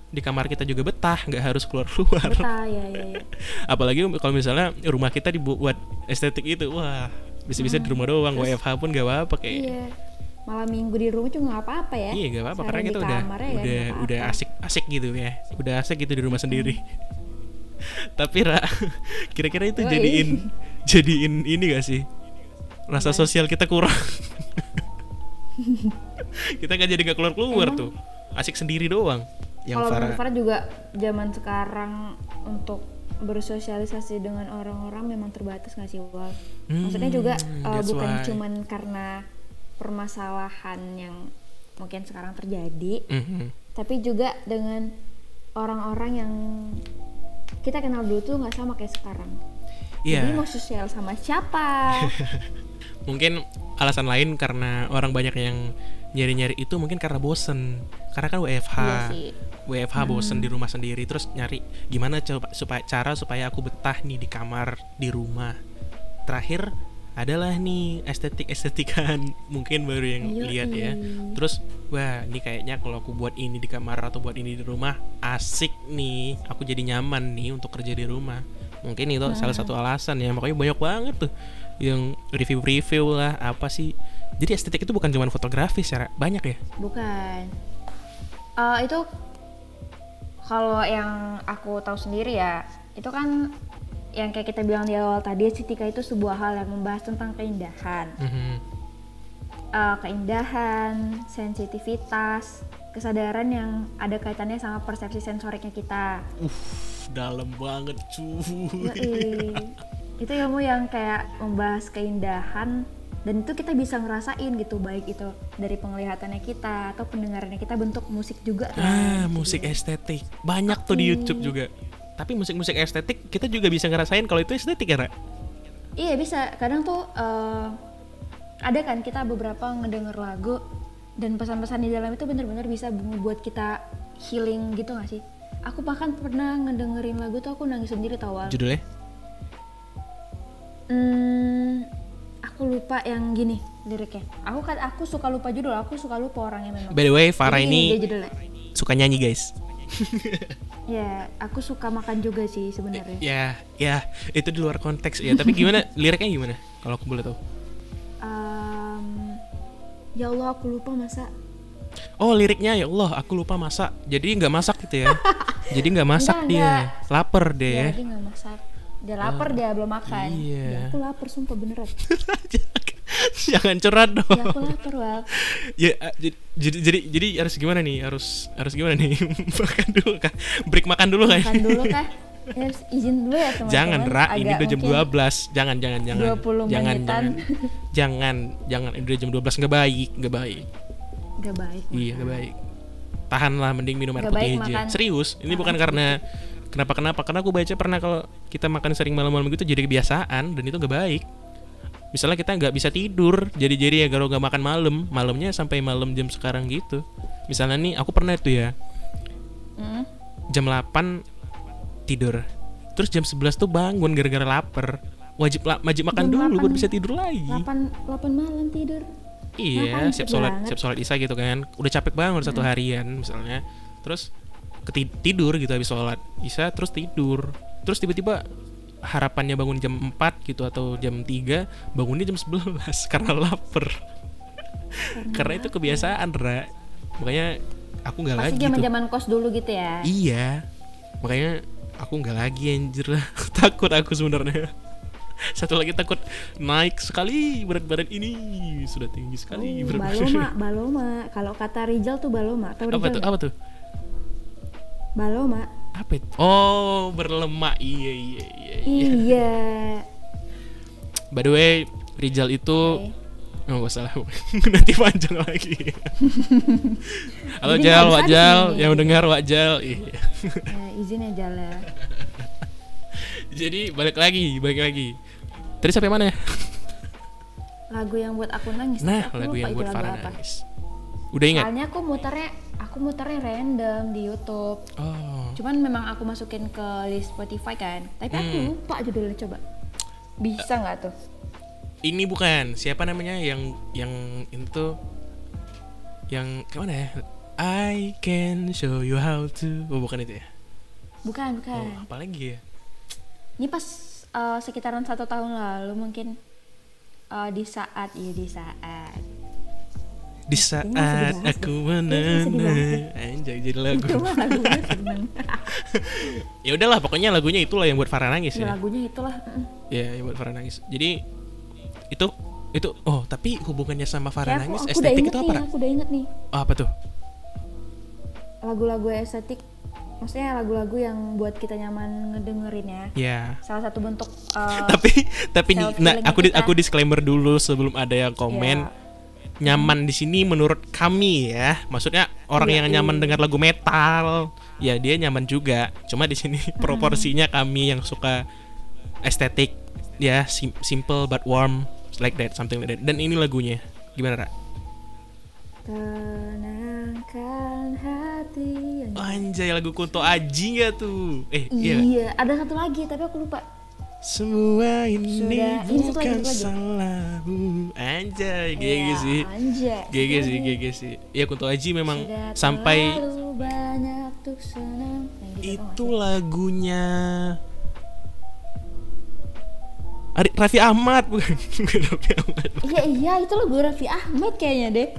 Speaker 2: Di kamar kita juga betah, nggak harus keluar-keluar.
Speaker 3: Betah ya ya. ya.
Speaker 2: Apalagi kalau misalnya rumah kita dibuat estetik itu, wah bisa-bisa di rumah doang, WFH pun gak apa-apa kayak.
Speaker 3: Iya. Malam minggu di rumah juga nggak apa-apa ya.
Speaker 2: Iya gak apa-apa karena kita udah
Speaker 3: ya
Speaker 2: udah
Speaker 3: nggak
Speaker 2: udah
Speaker 3: apa-apa.
Speaker 2: asik asik gitu ya udah asik gitu di rumah sendiri tapi Ra kira-kira itu
Speaker 3: Yoi.
Speaker 2: jadiin jadiin ini gak sih rasa
Speaker 3: Apa?
Speaker 2: sosial kita kurang kita kan jadi gak keluar keluar
Speaker 3: Emang?
Speaker 2: tuh asik sendiri doang yang
Speaker 3: Kalau
Speaker 2: Farah
Speaker 3: Farah juga zaman sekarang untuk bersosialisasi dengan orang-orang memang terbatas nggak sih Wal? Maksudnya juga
Speaker 2: Hmm,
Speaker 3: uh, bukan
Speaker 2: why.
Speaker 3: cuman karena permasalahan yang mungkin sekarang terjadi,
Speaker 2: Mhm.
Speaker 3: tapi juga dengan orang-orang yang kita kenal dulu tuh nggak sama kayak sekarang.
Speaker 2: Iya.
Speaker 3: Jadi mau sosial sama siapa?
Speaker 2: Mungkin alasan lain karena orang banyak yang nyari-nyari itu mungkin karena bosen. Karena kan WFH.
Speaker 3: Iya sih.
Speaker 2: WFH bosen di rumah sendiri terus nyari gimana coba supaya cara supaya aku betah nih di kamar di rumah. Terakhir adalah nih estetik-estetikan mungkin baru yang
Speaker 3: Yoi.
Speaker 2: lihat ya. Terus wah ini kayaknya kalau aku buat ini di kamar atau buat ini di rumah asik nih. Aku jadi nyaman nih untuk kerja di rumah. Mungkin itu salah satu alasan ya. Makanya banyak banget tuh yang review-review lah apa sih. Jadi estetik itu bukan cuma fotografi secara banyak ya.
Speaker 3: Bukan. Eh, itu kalau yang aku tahu sendiri ya, itu kan yang kayak kita bilang di awal tadi estetika itu sebuah hal yang membahas tentang keindahan.
Speaker 2: Mhm.
Speaker 3: Eh, keindahan, sensitivitas, kesadaran yang ada kaitannya sama persepsi sensoriknya kita.
Speaker 2: Uff, dalam banget cuy.
Speaker 3: Itu ilmu yang kayak membahas keindahan dan itu kita bisa ngerasain gitu baik itu dari penglihatannya kita atau pendengarannya kita bentuk musik juga kan.
Speaker 2: Ah, musik estetik. Banyak tuh di YouTube juga. Tapi musik-musik estetik kita juga bisa ngerasain kalau itu estetik ya, Ra?
Speaker 3: Iya bisa. Kadang tuh eh, ada kan kita beberapa ngedenger lagu dan pesan-pesan di dalam itu bener-bener bisa membuat kita healing gitu gak sih? Aku bahkan pernah ngedengerin lagu tuh aku nangis sendiri tau Wal.
Speaker 2: Judulnya?
Speaker 3: Hmm, aku lupa yang gini liriknya. Aku kan aku suka lupa judul, aku suka lupa orangnya memang.
Speaker 2: By the way, Farah
Speaker 3: Jadi
Speaker 2: ini
Speaker 3: dia
Speaker 2: suka nyanyi, guys.
Speaker 3: Ya, aku suka makan juga sih sebenarnya.
Speaker 2: Ya, ya, itu di luar konteks ya. Tapi gimana liriknya gimana? Kalau aku boleh tahu.
Speaker 3: Em, ya Allah aku lupa masa.
Speaker 2: Oh, liriknya ya Allah, aku lupa masak. Jadi nggak masak gitu ya. Jadi nggak masak
Speaker 3: Enggak,
Speaker 2: dia.
Speaker 3: enggak.
Speaker 2: Lapar deh
Speaker 3: Ya,
Speaker 2: ya.
Speaker 3: dia nggak masak. Dia lapar dia belum makan.
Speaker 2: iya.
Speaker 3: Ya, aku lapar sumpah beneran.
Speaker 2: Jangan curhat dong.
Speaker 3: Ya aku lapar Wal.
Speaker 2: ya uh, jadi, jadi jadi harus gimana nih harus harus gimana nih makan dulu kah break makan dulu kah
Speaker 3: Makan dulu kah? Ya, harus izin dulu ya teman-teman.
Speaker 2: jangan ra ini udah jam
Speaker 3: mungkin
Speaker 2: 12 jangan jangan jangan
Speaker 3: 20
Speaker 2: jangan
Speaker 3: menitan.
Speaker 2: jangan jangan jangan ini udah jam 12 nggak baik nggak baik
Speaker 3: Gak baik.
Speaker 2: iya nggak baik tahanlah mending minum air
Speaker 3: Nggak
Speaker 2: putih aja
Speaker 3: makan-
Speaker 2: serius ini
Speaker 3: makan
Speaker 2: bukan karena kenapa kenapa? Karena aku baca pernah kalau kita makan sering malam-malam gitu jadi kebiasaan dan itu nggak baik. Misalnya kita nggak bisa tidur jadi jadi ya kalau nggak makan malam malamnya sampai malam jam sekarang gitu. Misalnya nih aku pernah itu ya
Speaker 3: Hmm?
Speaker 2: jam 8 tidur terus jam 11 tuh bangun gara-gara lapar. Wajib la- wajib makan
Speaker 3: Jam
Speaker 2: dulu baru
Speaker 3: 8.
Speaker 2: bisa tidur lagi.
Speaker 3: 8 8 malam tidur.
Speaker 2: iya siap sholat siap sholat isya gitu kan. Udah capek banget satu harian misalnya. Terus tidur gitu habis sholat isya terus tidur terus tiba-tiba harapannya bangun jam 4 gitu atau jam 3 bangunnya jam 11 karena lapar karena itu kebiasaan Ra makanya aku nggak lagi tuh
Speaker 3: zaman-zaman kos dulu gitu ya.
Speaker 2: Iya, makanya aku nggak lagi anjir lah. takut aku sebenarnya. Satu lagi takut naik sekali berat badan ini sudah tinggi sekali
Speaker 3: Oh,
Speaker 2: berat
Speaker 3: baloma, baloma. Kalau kata Rijal tuh baloma. Tahu
Speaker 2: apa tuh? Apa tuh?
Speaker 3: Baloma.
Speaker 2: Apa itu? Oh, berlemak. Iya, iya, iya. iya.
Speaker 3: Iya.
Speaker 2: By the way, Rijal itu
Speaker 3: Oke.
Speaker 2: Oh, gak salah. Nanti panjang lagi. Halo Jal, Wak Jal, yang mendengar Wak Jal. Iya.
Speaker 3: Ya, izin ya Jal ya.
Speaker 2: Jadi balik lagi, balik lagi. Tadi sampai mana ya?
Speaker 3: Lagu yang buat aku nangis.
Speaker 2: Nah,
Speaker 3: aku
Speaker 2: lagu yang buat Farah nangis. Udah ingat?
Speaker 3: Soalnya aku muternya, aku muternya random di YouTube.
Speaker 2: Oh.
Speaker 3: Cuman memang aku masukin ke list Spotify kan. Tapi aku
Speaker 2: Hmm.
Speaker 3: lupa judulnya coba. Bisa nggak tuh?
Speaker 2: Ini bukan siapa namanya yang yang itu yang kayak mana ya? I can show you how to. Oh, bukan itu ya?
Speaker 3: Bukan,
Speaker 2: Oh,
Speaker 3: bukan.
Speaker 2: apa lagi ya?
Speaker 3: Ini pas uh, sekitaran satu tahun lalu mungkin uh, di saat iya di saat
Speaker 2: Di saat
Speaker 3: banget
Speaker 2: aku
Speaker 3: sedih
Speaker 2: menenang. Anjay jadi lagu. Ya udahlah pokoknya lagunya itulah yang buat Farah nangis
Speaker 3: ya,
Speaker 2: ya.
Speaker 3: lagunya itulah.
Speaker 2: Ya yang buat Farah nangis. Jadi itu itu oh tapi hubungannya sama Farah
Speaker 3: aku,
Speaker 2: nangis
Speaker 3: aku udah
Speaker 2: estetik itu apa
Speaker 3: nih aku udah inget nih.
Speaker 2: Oh, apa tuh?
Speaker 3: Lagu-lagu estetik maksudnya lagu-lagu yang buat kita nyaman ngedengerinnya
Speaker 2: ya.
Speaker 3: Salah satu bentuk uh,
Speaker 2: tapi tapi nah, aku di-
Speaker 3: kita.
Speaker 2: aku disclaimer dulu sebelum ada yang komen.
Speaker 3: ya,
Speaker 2: nyaman di sini menurut kami ya. Maksudnya orang
Speaker 3: Iya,
Speaker 2: yang nyaman dengar lagu metal ya dia nyaman juga. Cuma di sini proporsinya kami yang suka estetik ya sim- simple but warm like that something like that. Dan ini lagunya. Gimana Ra?
Speaker 3: Tenangkan hati yang
Speaker 2: Anjay lagu Kunto Aji nggak tuh? Eh
Speaker 3: Iya,
Speaker 2: iya
Speaker 3: ada satu lagi tapi aku lupa.
Speaker 2: Semua ini
Speaker 3: Sudah, ini
Speaker 2: bukan
Speaker 3: lagi.
Speaker 2: salahmu anjay GG
Speaker 3: Iya,
Speaker 2: sih. GG sih. GG sih ya Kunto Aji memang
Speaker 3: Sudah
Speaker 2: sampai
Speaker 3: banyak senang. Tau
Speaker 2: itu lagunya Ari, Raffi Ahmad bukan bukan Raffi Ahmad
Speaker 3: Iya iya itu lagu Raffi Ahmad kayaknya deh.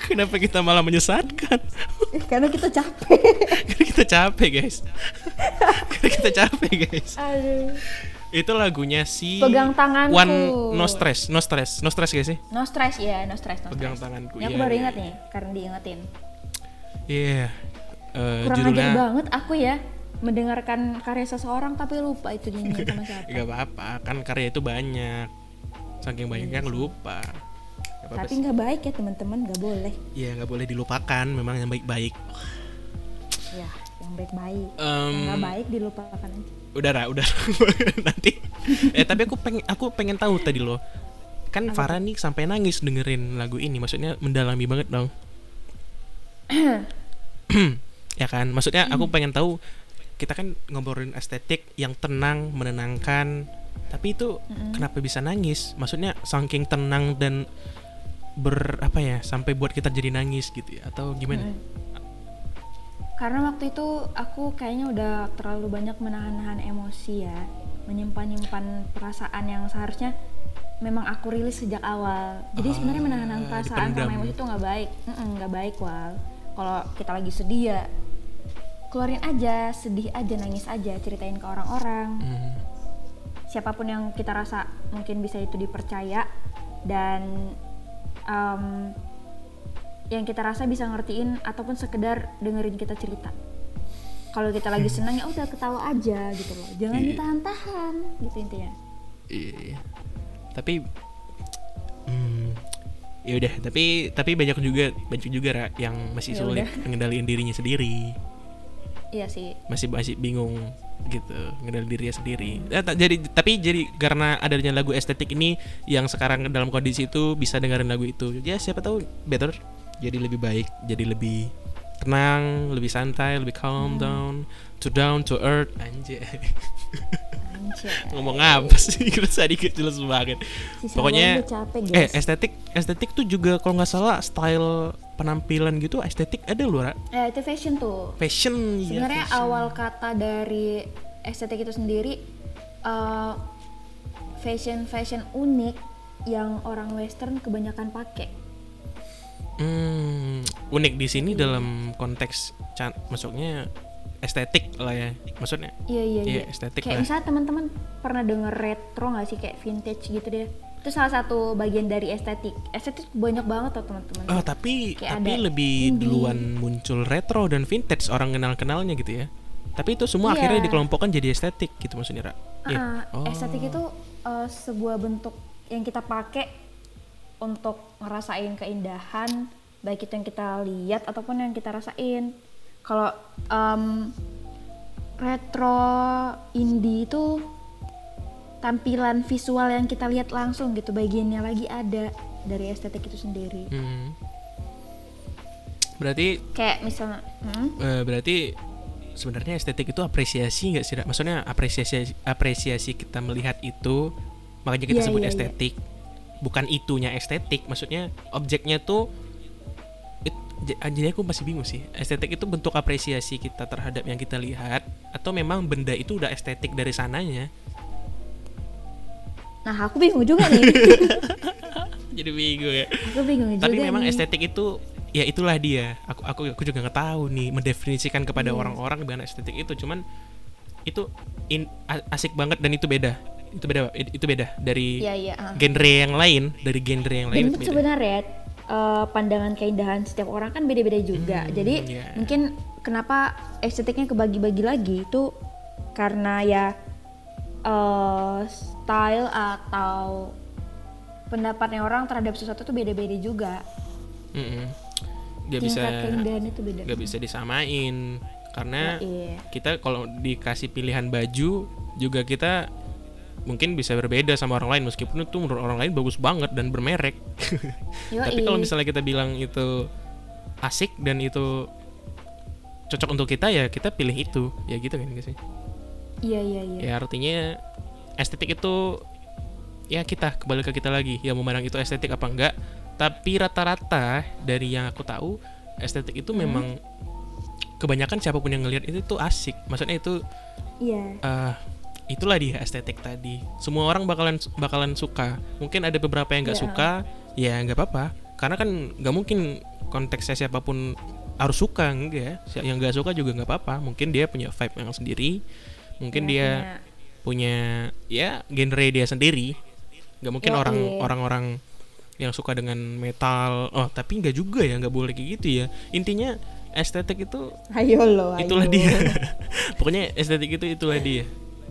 Speaker 2: Kenapa kita malah menyesatkan
Speaker 3: Karena kita capek.
Speaker 2: karena kita capek guys karena kita capek guys
Speaker 3: Aduh.
Speaker 2: itu lagunya si
Speaker 3: Pegang tanganku.
Speaker 2: One No Stress No Stress No Stress guys sih
Speaker 3: No stress ya, no stress, no
Speaker 2: pegang
Speaker 3: stress.
Speaker 2: tanganku
Speaker 3: Ini aku
Speaker 2: Iya,
Speaker 3: baru
Speaker 2: iya.
Speaker 3: ingat nih karena diingetin.
Speaker 2: iya Eh,
Speaker 3: Kurang
Speaker 2: judulnya
Speaker 3: ajar banget aku ya mendengarkan karya seseorang tapi lupa itu dinyanyiin sama siapa.
Speaker 2: Gak apa-apa, kan karya itu banyak. Saking banyaknya lupa. Gak apa-apa
Speaker 3: Tapi
Speaker 2: sih.
Speaker 3: nggak baik ya teman-teman, nggak boleh.
Speaker 2: Iya nggak boleh dilupakan, memang yang baik-baik.
Speaker 3: Ya, yang baik-baik.
Speaker 2: Em,
Speaker 3: Yang nggak baik dilupakan aja.
Speaker 2: udah Ra, udah nanti. eh tapi aku pengen aku pengen tahu tadi loh. Kan Farah nih sampai nangis dengerin lagu ini, maksudnya mendalami banget dong. ya kan, maksudnya aku pengen tahu kita kan ngobrolin estetik yang tenang, menenangkan. Tapi itu kenapa bisa nangis? Maksudnya saking tenang dan ber apa ya sampai buat kita jadi nangis gitu ya atau gimana?
Speaker 3: Karena waktu itu aku kayaknya udah terlalu banyak menahan-nahan emosi ya, menyimpan-nyimpan perasaan yang seharusnya memang aku rilis sejak awal. Jadi sebenarnya menahan perasaan
Speaker 2: dipendam.
Speaker 3: sama emosi itu nggak baik, nggak baik wal. Kalau kita lagi sedih ya keluarin aja, sedih aja, nangis aja, ceritain ke orang-orang.
Speaker 2: Hmm.
Speaker 3: siapa pun yang kita rasa mungkin bisa itu dipercaya dan em, yang kita rasa bisa ngertiin ataupun sekedar dengerin kita cerita. Kalau kita lagi senang ya udah ketawa aja gitu loh, jangan
Speaker 2: Iya.
Speaker 3: ditahan-tahan gitu intinya.
Speaker 2: Iya. iya. Tapi hmm, ya udah, tapi tapi banyak juga banyak juga Ra, yang masih
Speaker 3: Ya
Speaker 2: sulit mengendalikan dirinya sendiri.
Speaker 3: Iya sih.
Speaker 2: Masih masih bingung gitu mengendalikan dirinya sendiri. Eh, jadi tapi jadi karena adanya lagu estetik ini yang sekarang dalam kondisi itu bisa dengerin lagu itu. Ya siapa tahu better jadi lebih baik, jadi lebih tenang, lebih santai, lebih calm down, to down to earth. Anjay. ngomong apa sih kerasa dikit jelas banget
Speaker 3: Sisa
Speaker 2: pokoknya
Speaker 3: capek,
Speaker 2: eh estetik estetik tuh juga kalau nggak salah style penampilan gitu estetik ada loh Ra.
Speaker 3: Eh, itu fashion tuh.
Speaker 2: fashion ya
Speaker 3: Sebenarnya
Speaker 2: fashion.
Speaker 3: awal kata dari estetik itu sendiri eh, fashion fashion unik yang orang western kebanyakan pakai.
Speaker 2: Hmm, unik di sini dalam konteks can maksudnya estetik lah ya maksudnya
Speaker 3: Iya iya
Speaker 2: Iya,
Speaker 3: iya.
Speaker 2: estetik
Speaker 3: kayak
Speaker 2: lah.
Speaker 3: misalnya teman-teman pernah denger retro nggak sih kayak vintage gitu deh. Itu salah satu bagian dari estetik. Estetik banyak banget tuh teman-teman.
Speaker 2: oh tapi
Speaker 3: Kayak
Speaker 2: tapi
Speaker 3: ada
Speaker 2: lebih
Speaker 3: indie.
Speaker 2: duluan muncul retro dan vintage orang kenal kenalnya gitu ya tapi itu semua
Speaker 3: Iya.
Speaker 2: akhirnya dikelompokkan jadi estetik gitu maksudnya Ra. Iya.
Speaker 3: Ah,
Speaker 2: Oh.
Speaker 3: Estetik itu uh, sebuah bentuk yang kita pakai untuk ngerasain keindahan, baik itu yang kita lihat ataupun yang kita rasain. Kalau em, retro indie itu tampilan visual yang kita lihat langsung gitu, bagiannya lagi ada dari estetik itu sendiri.
Speaker 2: Hmm. berarti
Speaker 3: Kayak misalnya, hmm?
Speaker 2: Eh, berarti sebenarnya estetik itu apresiasi nggak sih? Maksudnya apresiasi apresiasi kita melihat itu makanya kita
Speaker 3: Iya,
Speaker 2: sebut
Speaker 3: iya, iya.
Speaker 2: estetik. Bukan itunya estetik, maksudnya objeknya tuh it- jadi aku masih bingung sih. Estetik itu bentuk apresiasi kita terhadap yang kita lihat atau memang benda itu udah estetik dari sananya?
Speaker 3: Nah aku bingung juga nih,
Speaker 2: Jadi bingung ya.
Speaker 3: aku bingung juga
Speaker 2: Tapi memang
Speaker 3: nih.
Speaker 2: estetik itu ya itulah dia. Aku aku aku juga nggak tahu nih mendefinisikan kepada
Speaker 3: Iya.
Speaker 2: orang-orang dengan estetik itu. Cuman itu in- asik banget dan itu beda. Itu beda itu beda dari
Speaker 3: Iya iya. ah.
Speaker 2: genre yang lain, dari genre yang lain
Speaker 3: Dan sebenarnya eh, pandangan keindahan setiap orang kan beda-beda juga.
Speaker 2: Hmm,
Speaker 3: Jadi
Speaker 2: iya.
Speaker 3: mungkin kenapa estetiknya kebagi-bagi lagi itu karena ya eh, style atau pendapatnya orang terhadap sesuatu tuh beda-beda juga.
Speaker 2: Mm-mm. Nggak bisa
Speaker 3: Tingkat keindahan itu beda.
Speaker 2: nggak bisa disamain karena
Speaker 3: Iya.
Speaker 2: kita kalau dikasih pilihan baju juga kita mungkin bisa berbeda sama orang lain meskipun itu menurut orang lain bagus banget dan bermerek tapi kalau misalnya kita bilang itu asik dan itu cocok untuk kita ya kita pilih itu ya gitu kan guys
Speaker 3: Iya iya iya.
Speaker 2: ya artinya estetik itu ya kita kembali ke kita lagi. Ya memandang itu estetik apa enggak? Tapi rata-rata dari yang aku tahu estetik itu memang kebanyakan siapa pun yang ngelihat itu tuh asik. Maksudnya itu
Speaker 3: Iya.
Speaker 2: eh itulah dia estetik tadi. Semua orang bakalan bakalan suka. Mungkin ada beberapa yang nggak
Speaker 3: Iya.
Speaker 2: suka ya nggak apa-apa. Karena kan nggak mungkin konteksnya siapa pun harus suka enggak. Si- yang nggak suka juga nggak apa-apa. Mungkin dia punya vibe yang sendiri mungkin
Speaker 3: Ya,
Speaker 2: dia
Speaker 3: punya-
Speaker 2: punya ya genre dia sendiri nggak mungkin
Speaker 3: Yoi.
Speaker 2: orang orang-orang yang suka dengan metal oh tapi nggak juga ya nggak boleh kayak gitu ya intinya estetik itu
Speaker 3: Ayo lo. ayo.
Speaker 2: itulah dia pokoknya estetik itu itulah dia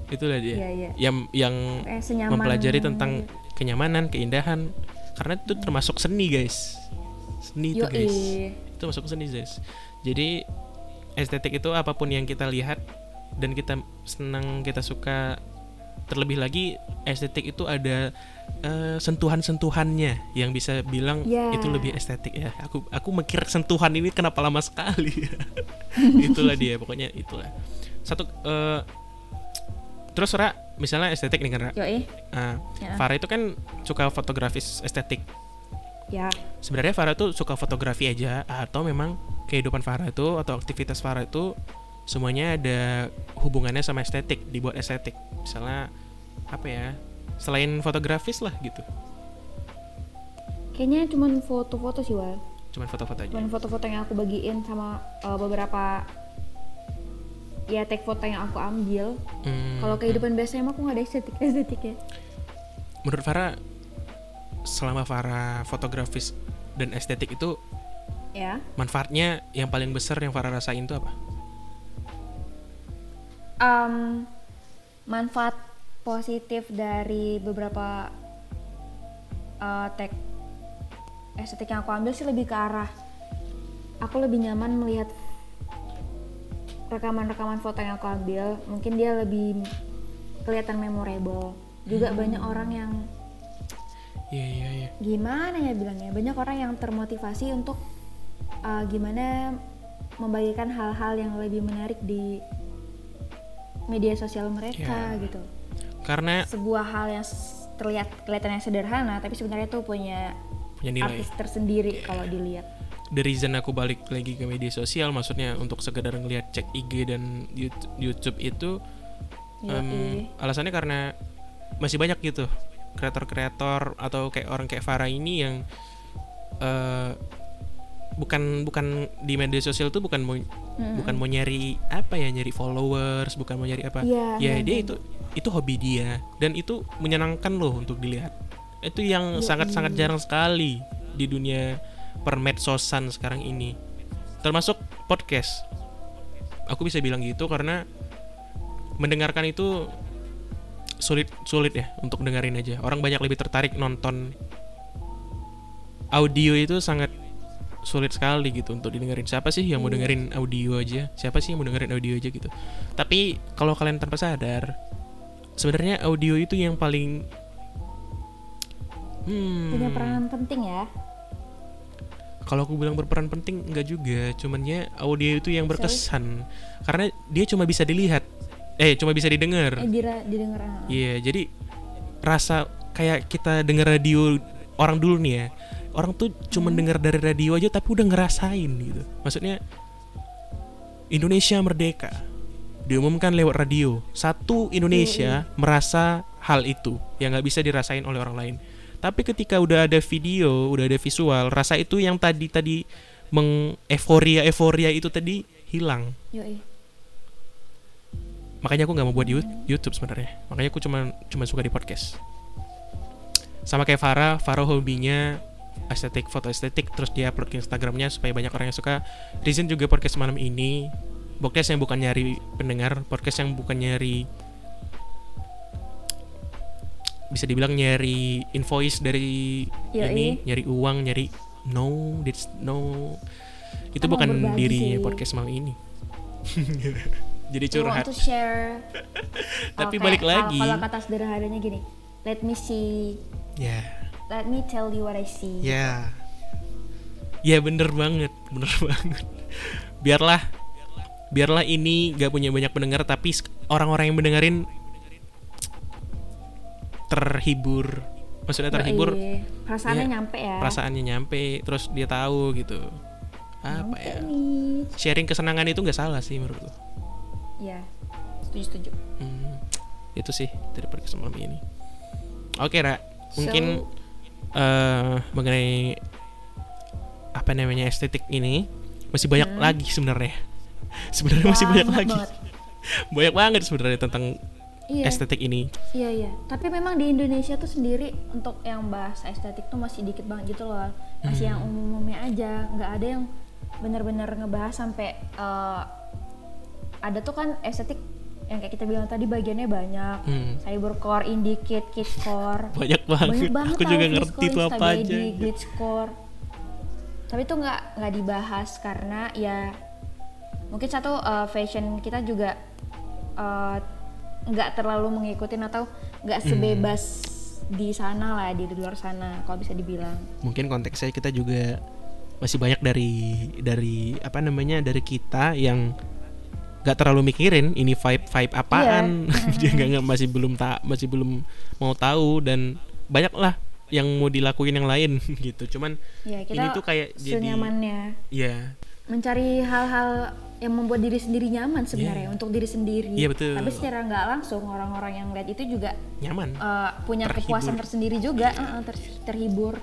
Speaker 2: itulah dia
Speaker 3: Iya iya.
Speaker 2: yang yang
Speaker 3: senyaman
Speaker 2: mempelajari tentang kenyamanan keindahan karena itu termasuk seni guys seni itu
Speaker 3: Yoi.
Speaker 2: guys itu masuk seni guys jadi estetik itu apa pun yang kita lihat dan kita senang kita suka terlebih lagi estetik itu ada eh, sentuhan-sentuhannya yang bisa bilang
Speaker 3: Ya.
Speaker 2: itu lebih estetik ya aku aku mikir sentuhan ini kenapa lama sekali itulah dia pokoknya itulah satu eh, terus Ra misalnya estetik nih kan Ra
Speaker 3: Yoi.
Speaker 2: Nah,
Speaker 3: Ya.
Speaker 2: Farah itu kan suka fotografis estetik
Speaker 3: Ya.
Speaker 2: sebenarnya Farah tuh suka fotografi aja atau memang kehidupan Farah itu atau aktivitas Farah itu semuanya ada hubungannya sama estetik dibuat estetik misalnya apa ya selain fotografis lah gitu
Speaker 3: Kayaknya cuman foto-foto sih Wal.
Speaker 2: cuman foto-foto aja
Speaker 3: Cuman foto-foto yang aku bagiin sama uh, beberapa ya tag foto yang aku ambil.
Speaker 2: Hmm,
Speaker 3: Kalau kehidupan biasa emang aku nggak ada estetik estetik ya.
Speaker 2: menurut Farah selama Farah fotografis dan estetik itu
Speaker 3: Ya.
Speaker 2: manfaatnya yang paling besar yang Farah rasain itu apa?
Speaker 3: Em, manfaat positif dari beberapa uh, tag estetik yang aku ambil sih lebih ke arah aku lebih nyaman melihat rekaman-rekaman foto yang aku ambil. Mungkin dia lebih kelihatan memorable. Juga banyak orang yang
Speaker 2: Iya iya iya.
Speaker 3: gimana ya bilangnya? Banyak orang yang termotivasi untuk uh, gimana membagikan hal-hal yang lebih menarik di media sosial mereka
Speaker 2: Ya.
Speaker 3: gitu
Speaker 2: Karena
Speaker 3: sebuah hal yang terlihat kelihatannya sederhana tapi sebenarnya tuh punya
Speaker 2: punya nilai.
Speaker 3: artis tersendiri kalau dilihat
Speaker 2: The reason aku balik lagi ke media sosial maksudnya untuk sekedar ngelihat cek IG dan YouTube, itu em,
Speaker 3: Yoi.
Speaker 2: alasannya karena masih banyak gitu kreator-kreator atau kayak orang kayak Farah ini yang eh, bukan bukan di media sosial tuh bukan mau bukan mau nyari apa ya nyari followers bukan mau nyari apa.
Speaker 3: Iya,
Speaker 2: ya
Speaker 3: iya,
Speaker 2: dia
Speaker 3: iya.
Speaker 2: itu itu hobi dia. Dan itu menyenangkan loh untuk dilihat. Itu yang sangat-sangat jarang sekali di dunia permedsosan sekarang ini. Termasuk podcast. Aku bisa bilang gitu karena mendengarkan itu sulit sulit ya untuk dengerin aja. Orang banyak lebih tertarik nonton audio itu sangat sulit sekali gitu untuk didengerin. Siapa sih yang mau dengerin audio aja? Siapa sih yang mau dengerin audio aja gitu? Tapi kalau kalian tanpa sadar sebenarnya audio itu yang paling hmm,
Speaker 3: punya peranan penting ya.
Speaker 2: Kalau aku bilang berperan penting enggak juga. Cuman ya audio itu yang berkesan. karena dia cuma bisa dilihat. Eh cuma bisa didengar.
Speaker 3: Eh dira didengar ah.
Speaker 2: Iya, jadi rasa kayak kita denger radio orang dulu nih ya. Orang tuh cuma denger dari radio aja tapi udah ngerasain gitu. Maksudnya Indonesia merdeka diumumkan lewat radio. Satu Indonesia merasa hal itu yang nggak bisa dirasain oleh orang lain. Tapi ketika udah ada video, udah ada visual, rasa itu yang tadi tadi meng-euforia euforia itu tadi hilang
Speaker 3: Yoi.
Speaker 2: makanya aku nggak mau buat You- YouTube sebenarnya makanya aku cuma cuma suka di podcast sama kayak Farah Farah hobinya estetik foto estetik terus dia upload ke Instagramnya supaya banyak orang yang suka Rizin juga podcast malam ini podcast yang bukan nyari pendengar podcast yang bukan nyari bisa dibilang nyari invoice dari
Speaker 3: Yoi.
Speaker 2: ini nyari uang nyari no that's no itu
Speaker 3: Emang
Speaker 2: bukan dirinya
Speaker 3: sih.
Speaker 2: podcast malam ini Jadi curhat.
Speaker 3: to share.
Speaker 2: Tapi
Speaker 3: Oh,
Speaker 2: balik lagi.
Speaker 3: Kalau kata sederhananya gini, let me see,
Speaker 2: Ya.
Speaker 3: Let me tell you what I see.
Speaker 2: Ya. Ya bener banget, bener banget. Biarlah biarlah ini gak punya banyak pendengar tapi orang-orang yang mendengarin terhibur. Maksudnya terhibur
Speaker 3: Yoi. Perasaannya
Speaker 2: Iya,
Speaker 3: nyampe ya.
Speaker 2: perasaannya nyampe terus dia tahu gitu. Apa
Speaker 3: Nyampe
Speaker 2: ya?
Speaker 3: nih.
Speaker 2: Sharing kesenangan itu nggak salah sih menurutku.
Speaker 3: Ya, setuju setuju.
Speaker 2: Hmm, itu sih dari podcast malam ini. Oke, Ra. Mungkin
Speaker 3: So-
Speaker 2: eh mengenai apa namanya estetik ini masih banyak lagi sebenarnya. Sebenarnya masih banyak, lagi.
Speaker 3: Hmm. banget.
Speaker 2: Banyak banget sebenarnya tentang
Speaker 3: Iya.
Speaker 2: estetik ini.
Speaker 3: Iya iya. Tapi memang di Indonesia tuh sendiri untuk yang bahas estetik tuh masih dikit banget gitu loh. Masih yang
Speaker 2: Hmm.
Speaker 3: umum-umumnya aja. Nggak ada yang benar-benar ngebahas sampai eh, ada tuh kan estetik yang kayak kita bilang tadi bagiannya banyak.
Speaker 2: Hmm.
Speaker 3: Cybercore, indicate, kitcore.
Speaker 2: Banyak banget.
Speaker 3: Banyak banget
Speaker 2: Aku juga ngerti itu apa aja.
Speaker 3: Glitchcore. Tapi itu nggak nggak dibahas karena ya mungkin satu uh, fashion kita juga uh, nggak terlalu mengikuti atau nggak
Speaker 2: Hmm.
Speaker 3: sebebas di sana lah di luar sana kalau bisa dibilang.
Speaker 2: Mungkin konteksnya kita juga masih banyak dari dari apa namanya dari kita yang nggak terlalu mikirin ini vibe vibe apaan. Dia nggak nggak- masih belum tak masih belum mau tahu dan banyak lah yang mau dilakuin yang lain gitu. Cuman
Speaker 3: Ya kita
Speaker 2: ini tuh kayak jadi
Speaker 3: senyamannya.
Speaker 2: Ya
Speaker 3: mencari hal-hal yang membuat diri sendiri nyaman sebenarnya untuk diri sendiri.
Speaker 2: Iya, betul.
Speaker 3: Tapi secara nggak langsung orang-orang yang lihat itu juga
Speaker 2: nyaman.
Speaker 3: uh, punya
Speaker 2: Terhibur.
Speaker 3: kepuasan tersendiri juga, uh, uh, ter- terhibur.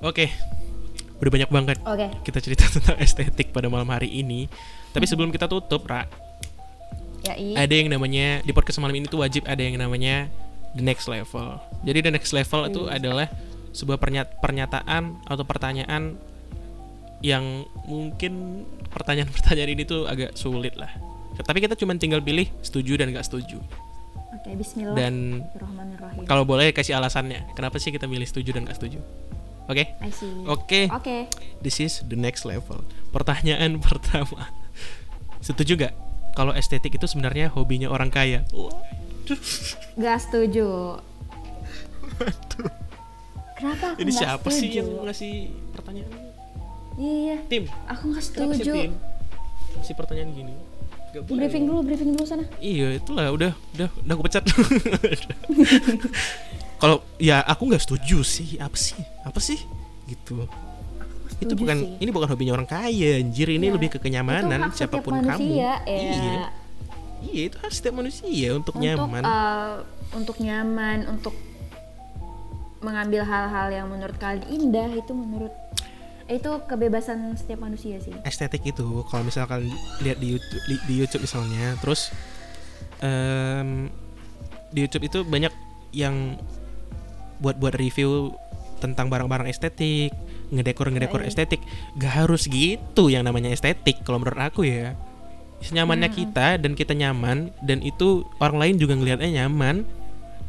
Speaker 2: oke. Udah banyak banget
Speaker 3: Oke.
Speaker 2: kita cerita tentang estetik pada malam hari ini tapi sebelum kita tutup Ra
Speaker 3: Ya i.
Speaker 2: ada yang namanya di podcast malam ini tuh wajib ada yang namanya the next level. Jadi the next level itu adalah sebuah pernya- pernyataan atau pertanyaan yang mungkin pertanyaan-pertanyaan ini tuh agak sulit lah. Tapi kita cuma tinggal pilih setuju dan gak setuju.
Speaker 3: Oke, bismillah.
Speaker 2: Dan kalau boleh kasih alasannya, kenapa sih kita milih setuju dan gak setuju? Oke?
Speaker 3: See.
Speaker 2: Oke.
Speaker 3: Oke.
Speaker 2: This is the next level. Pertanyaan pertama. Setuju gak kalau estetik itu sebenarnya hobinya orang kaya? Waduh.
Speaker 3: Gak setuju. Kenapa aku
Speaker 2: Ini
Speaker 3: nggak
Speaker 2: siapa sih
Speaker 3: setuju?
Speaker 2: yang ngasih pertanyaan? ini?
Speaker 3: Iya,
Speaker 2: Tim,
Speaker 3: aku nggak
Speaker 2: kenapa sih
Speaker 3: setuju.
Speaker 2: Tim? Kasih pertanyaan gini. Gak boleh.
Speaker 3: Briefing dulu, briefing dulu sana.
Speaker 2: Iya, itulah udah udah udah aku pecat. Kalau ya aku nggak setuju sih. Apa sih? Apa sih? Gitu. Itu bukan
Speaker 3: sih.
Speaker 2: ini bukan hobinya orang kaya anjir ini
Speaker 3: Iya.
Speaker 2: lebih ke kenyamanan
Speaker 3: Itu siapa
Speaker 2: pun kamu
Speaker 3: manusia, ya.
Speaker 2: iya iya itu hak setiap manusia untuk,
Speaker 3: untuk
Speaker 2: nyaman
Speaker 3: eh, untuk nyaman untuk mengambil hal-hal yang menurut kalian indah itu menurut itu kebebasan setiap manusia sih
Speaker 2: estetik itu kalau misalkan lihat di YouTube di, di YouTube misalnya terus em, di YouTube itu banyak yang buat buat review tentang barang-barang estetik ngedekor ngedekor
Speaker 3: Iya.
Speaker 2: estetik. Gak harus gitu yang namanya estetik kalau menurut aku ya. Senyamannya kita dan kita nyaman dan itu orang lain juga ngelihatnya nyaman.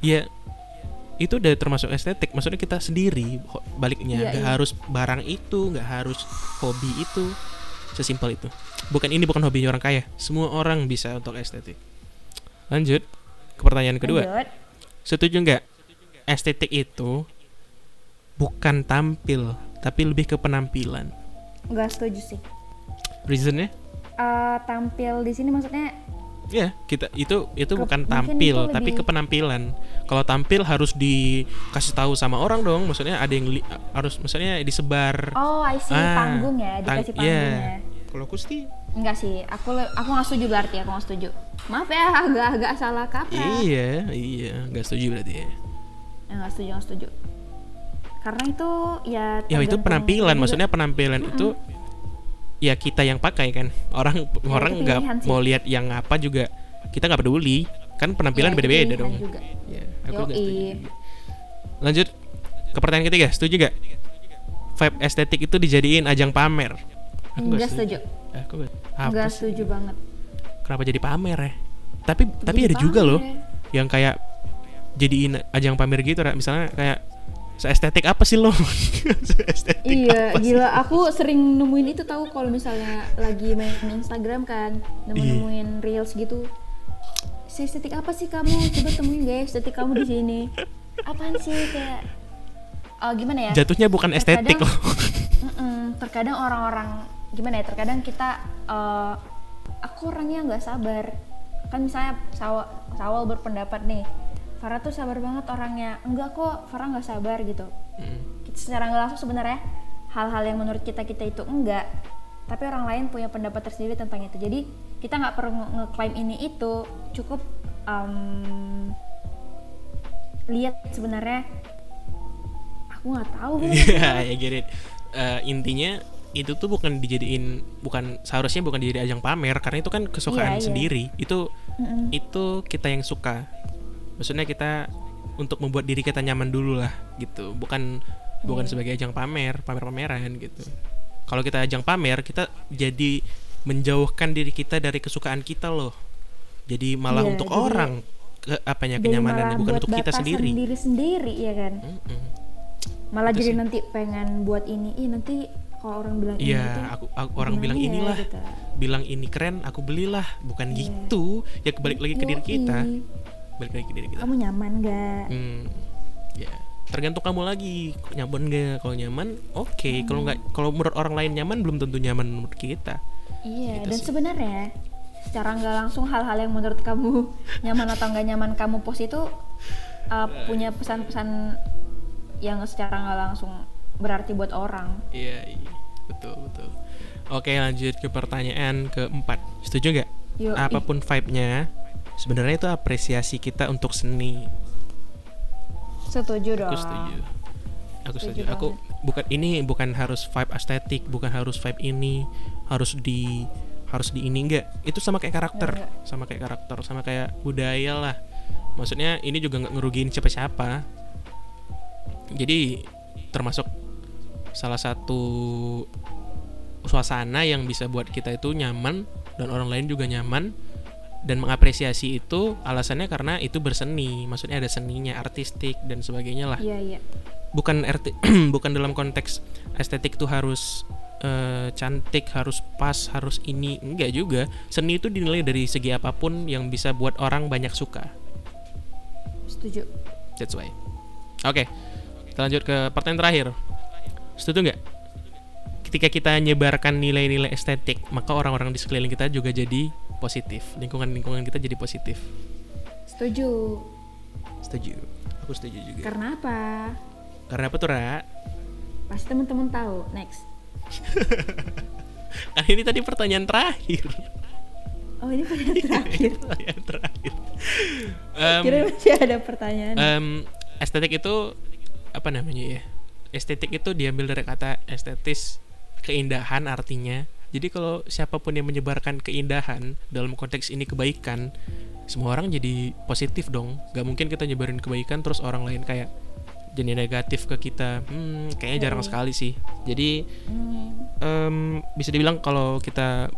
Speaker 2: Ya itu udah termasuk estetik. Maksudnya kita sendiri baliknya.
Speaker 3: Iya,
Speaker 2: nggak
Speaker 3: iya.
Speaker 2: harus barang itu nggak harus hobi itu. Sesimpel itu. Bukan ini bukan hobi orang kaya. Semua orang bisa untuk estetik. Lanjut ke pertanyaan kedua.
Speaker 3: Lanjut.
Speaker 2: setuju nggak? Estetik itu bukan tampil tapi lebih ke penampilan.
Speaker 3: Nggak setuju sih.
Speaker 2: Reasonnya?
Speaker 3: Eh, tampil di sini maksudnya
Speaker 2: ya kita itu itu
Speaker 3: Ke-
Speaker 2: bukan tampil
Speaker 3: itu
Speaker 2: tapi
Speaker 3: lebih-
Speaker 2: ke penampilan. Kalau tampil harus dikasih tahu sama orang dong maksudnya ada yang li- harus maksudnya disebar.
Speaker 3: Oh I see
Speaker 2: Ah,
Speaker 3: panggung ya
Speaker 2: tang-
Speaker 3: dikasih
Speaker 2: iya.
Speaker 3: panggungnya
Speaker 2: kalau aku sih
Speaker 3: enggak sih aku aku nggak setuju berarti aku nggak setuju. Maaf ya agak agak salah kaprah
Speaker 2: iya iya nggak setuju berarti ya.
Speaker 3: Ya, nggak setuju nggak setuju karena itu ya
Speaker 2: ya itu penampilan.
Speaker 3: juga.
Speaker 2: maksudnya penampilan itu ya kita yang pakai kan. Orang orang
Speaker 3: itu
Speaker 2: nggak mau lihat yang apa juga kita nggak peduli. Kan penampilan
Speaker 3: Ya, itu
Speaker 2: beda-beda dong.
Speaker 3: juga.
Speaker 2: ya aku setuju. Lanjut ke pertanyaan ketiga. Setuju gak vibe estetik itu dijadiin ajang pamer. Aku
Speaker 3: Nggak setuju.
Speaker 2: aku apa
Speaker 3: nggak setuju banget.
Speaker 2: Kenapa jadi pamer ya? Tapi tapi
Speaker 3: Jadi
Speaker 2: ada juga loh
Speaker 3: ya.
Speaker 2: yang kayak jadiin ajang pamer gitu misalnya kayak seestetik apa sih lo seestetik
Speaker 3: Iya,
Speaker 2: apa sih?
Speaker 3: gila. Aku sering nemuin itu tahu kalau misalnya lagi main Instagram kan,
Speaker 2: Iya.
Speaker 3: nemu-nemuin reels gitu. Estetik apa sih kamu? Coba temuin guys, estetik kamu di sini. Apaan sih kayak oh, gimana ya?
Speaker 2: jatuhnya bukan estetik loh
Speaker 3: terkadang orang-orang gimana ya? Terkadang kita eh, aku orangnya nggak sabar. Kan misalnya Sawal, Sawal berpendapat nih, Farah tuh sabar banget orangnya. Enggak kok, Farah nggak sabar gitu
Speaker 2: Mm.
Speaker 3: secara nggak langsung sebenarnya hal-hal yang menurut kita kita itu enggak tapi orang lain punya pendapat tersendiri tentang itu jadi kita nggak perlu nge- ngeklaim ini itu cukup em, lihat sebenarnya aku nggak tahu
Speaker 2: ya get it. Eh, intinya itu tuh bukan dijadiin bukan seharusnya bukan dijadi ajang pamer karena itu kan kesukaan
Speaker 3: Iya, iya.
Speaker 2: sendiri. Itu
Speaker 3: Mm-mm.
Speaker 2: itu kita yang suka. Maksudnya kita untuk membuat diri kita nyaman dulu lah gitu. Bukan bukan sebagai ajang pamer, pamer-pameran gitu. Kalau kita ajang pamer, kita jadi menjauhkan diri kita dari kesukaan kita loh. Jadi malah
Speaker 3: Iya,
Speaker 2: untuk
Speaker 3: jadi-
Speaker 2: orang ke apanya kenyamanannya
Speaker 3: malah
Speaker 2: bukan
Speaker 3: buat
Speaker 2: untuk kita sendiri.
Speaker 3: diri sendiri ya kan
Speaker 2: Mm-mm.
Speaker 3: malah
Speaker 2: Itu
Speaker 3: jadi
Speaker 2: sih.
Speaker 3: nanti pengen buat ini ih nanti kalau orang bilang ini
Speaker 2: Iya,
Speaker 3: itu
Speaker 2: aku, aku orang bilang
Speaker 3: ya,
Speaker 2: inilah,
Speaker 3: gitu.
Speaker 2: bilang ini keren, aku belilah. Bukan
Speaker 3: Iya.
Speaker 2: gitu. Ya kebalik lagi ke diri kita, balik lagi ke diri kita.
Speaker 3: kamu nyaman gak
Speaker 2: Hmm, ya tergantung kamu lagi nyaman gak. Kalau nyaman, oke. Kalau nggak, kalau menurut orang lain nyaman, belum tentu nyaman menurut kita.
Speaker 3: Iya,
Speaker 2: Gitu
Speaker 3: dan
Speaker 2: sih.
Speaker 3: sebenarnya secara nggak langsung hal-hal yang menurut kamu nyaman atau nggak nyaman kamu post itu uh, punya pesan-pesan yang secara nggak langsung berarti buat orang.
Speaker 2: Iya, iya. betul betul. Oke, lanjut ke pertanyaan keempat. Setuju nggak?
Speaker 3: Apa
Speaker 2: pun vibe-nya, sebenarnya itu apresiasi kita untuk seni.
Speaker 3: Setuju dong.
Speaker 2: Aku setuju. Aku
Speaker 3: Setuju
Speaker 2: setuju. Aku bukan ini bukan harus vibe estetik, bukan harus vibe ini, harus di harus di ini enggak. Itu sama kayak karakter,
Speaker 3: Enggak,
Speaker 2: sama kayak karakter, sama kayak budaya lah. Maksudnya ini juga nggak ngerugiin siapa-siapa. Jadi termasuk salah satu suasana yang bisa buat kita itu nyaman dan orang lain juga nyaman dan mengapresiasi itu alasannya karena itu berseni maksudnya ada seninya artistik dan sebagainya lah.
Speaker 3: Iya iya.
Speaker 2: bukan RT bukan dalam konteks estetik tuh harus eh, cantik harus pas harus ini. Enggak juga. Seni itu dinilai dari segi apa pun yang bisa buat orang banyak suka.
Speaker 3: Setuju.
Speaker 2: that's why. Oke kita lanjut ke pertanyaan terakhir. Setuju nggak ketika kita nyebarkan nilai-nilai estetik maka orang-orang di sekeliling kita juga jadi positif lingkungan-lingkungan kita jadi positif
Speaker 3: Setuju.
Speaker 2: setuju aku setuju juga
Speaker 3: Karena apa?
Speaker 2: karena apa tuh Ra?
Speaker 3: Pasti teman-teman tahu. Next.
Speaker 2: kan ini tadi pertanyaan terakhir
Speaker 3: Oh ini pertanyaan terakhir.
Speaker 2: pertanyaan terakhir Em,
Speaker 3: Kira masih ada pertanyaan.
Speaker 2: em, estetik itu apa namanya ya estetik itu diambil dari kata estetis keindahan artinya. Jadi kalau siapa pun yang menyebarkan keindahan dalam konteks ini kebaikan semua orang jadi positif dong. Gak mungkin kita nyebarin kebaikan terus orang lain kayak jadi negatif ke kita. Hmm, kayaknya jarang
Speaker 3: Mm.
Speaker 2: sekali sih. Jadi
Speaker 3: Hmm,
Speaker 2: em, bisa dibilang kalau kita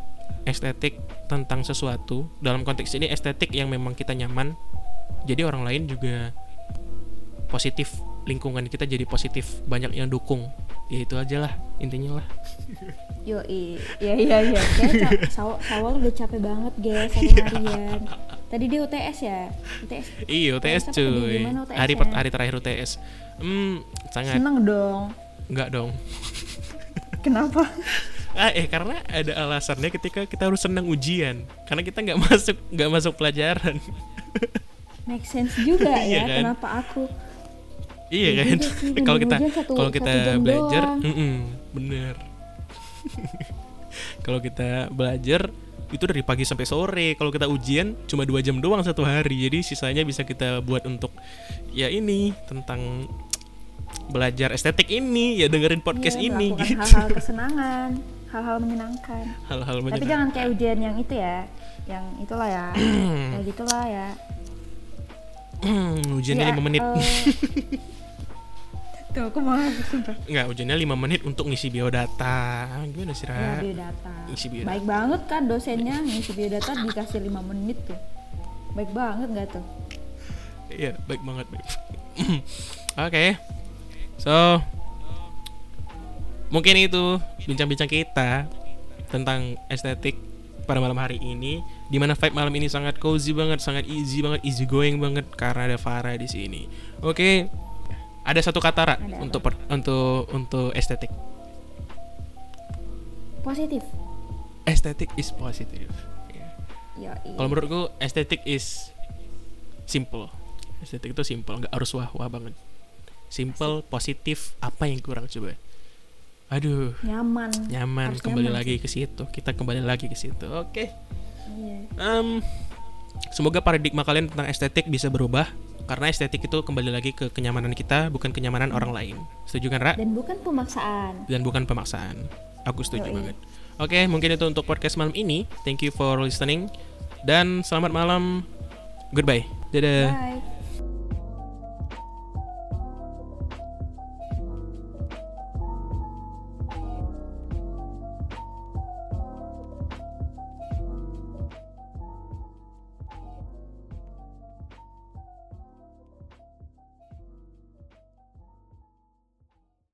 Speaker 2: estetik tentang sesuatu dalam konteks ini estetik yang memang kita nyaman jadi orang lain juga positif lingkungan kita jadi positif banyak yang dukung ya itu aja lah intinya lah
Speaker 3: Yo iya iya iya. Kayak ca- saw- Sawal udah capek banget guys satu harian. Tadi dia UTS ya? UTS.
Speaker 2: iya UTS
Speaker 3: tadi?
Speaker 2: cuy
Speaker 3: UTS
Speaker 2: hari per- hari terakhir UTS hmm sangat
Speaker 3: Seneng dong.
Speaker 2: enggak dong
Speaker 3: Kenapa?
Speaker 2: ah eh karena ada alasannya ketika kita harus senang ujian karena kita nggak masuk nggak masuk pelajaran
Speaker 3: Make sense juga
Speaker 2: Iya
Speaker 3: ya
Speaker 2: kan?
Speaker 3: kenapa aku
Speaker 2: Iya
Speaker 3: Iya
Speaker 2: kan?
Speaker 3: juga sih,
Speaker 2: Kalau
Speaker 3: bimbing
Speaker 2: kita kalau kita belajar, bener. kalau kita belajar itu dari pagi sampai sore. Kalau kita ujian cuma dua jam doang satu hari. Jadi sisanya bisa kita buat untuk ya ini tentang belajar estetik ini ya dengerin podcast
Speaker 3: iya,
Speaker 2: ini gitu.
Speaker 3: hal-hal kesenangan, hal-hal menyenangkan.
Speaker 2: Hal-hal
Speaker 3: Tapi
Speaker 2: menyenangkan.
Speaker 3: jangan kayak ujian yang itu ya, yang itulah ya, kayak gitulah ya.
Speaker 2: Hmm, ujiannya
Speaker 3: Ya,
Speaker 2: 5 menit.
Speaker 3: eh, Tuh aku malah sumpah.
Speaker 2: Enggak, ujiannya 5 menit untuk ngisi biodata. Gimana sih,
Speaker 3: Ya
Speaker 2: Ra?
Speaker 3: biodata.
Speaker 2: Isi biodata.
Speaker 3: Baik banget kan dosennya ngisi biodata dikasih 5 menit tuh. Baik banget nggak tuh?
Speaker 2: Iya, baik banget, baik. Oke. So, mungkin itu bincang-bincang kita tentang estetik pada malam hari ini di mana vibe malam ini sangat cozy banget, sangat easy banget, easy going banget karena ada Farah di sini. Oke. Ada satu kata Ra,
Speaker 3: Ada
Speaker 2: untuk per- untuk untuk estetik.
Speaker 3: Positif.
Speaker 2: Estetik is positive. Ya.
Speaker 3: Ya,
Speaker 2: Kalau menurutku estetik is simple. Estetik itu simple, nggak harus wah-wah banget. Simple, positif, apa yang kurang coba? Aduh,
Speaker 3: nyaman.
Speaker 2: nyaman
Speaker 3: Harus
Speaker 2: kembali
Speaker 3: nyaman
Speaker 2: lagi
Speaker 3: sih.
Speaker 2: ke situ. Kita kembali lagi ke situ. Oke.
Speaker 3: Iya.
Speaker 2: Em, semoga paradigma kalian tentang estetik bisa berubah karena estetik itu kembali lagi ke kenyamanan kita, bukan kenyamanan orang lain. Setuju kan, Ra?
Speaker 3: Dan bukan pemaksaan.
Speaker 2: dan bukan pemaksaan. Aku setuju
Speaker 3: Yoi.
Speaker 2: banget. Oke, mungkin itu untuk podcast malam ini. Thank you for listening dan selamat malam. Goodbye. Dadah.
Speaker 3: Bye.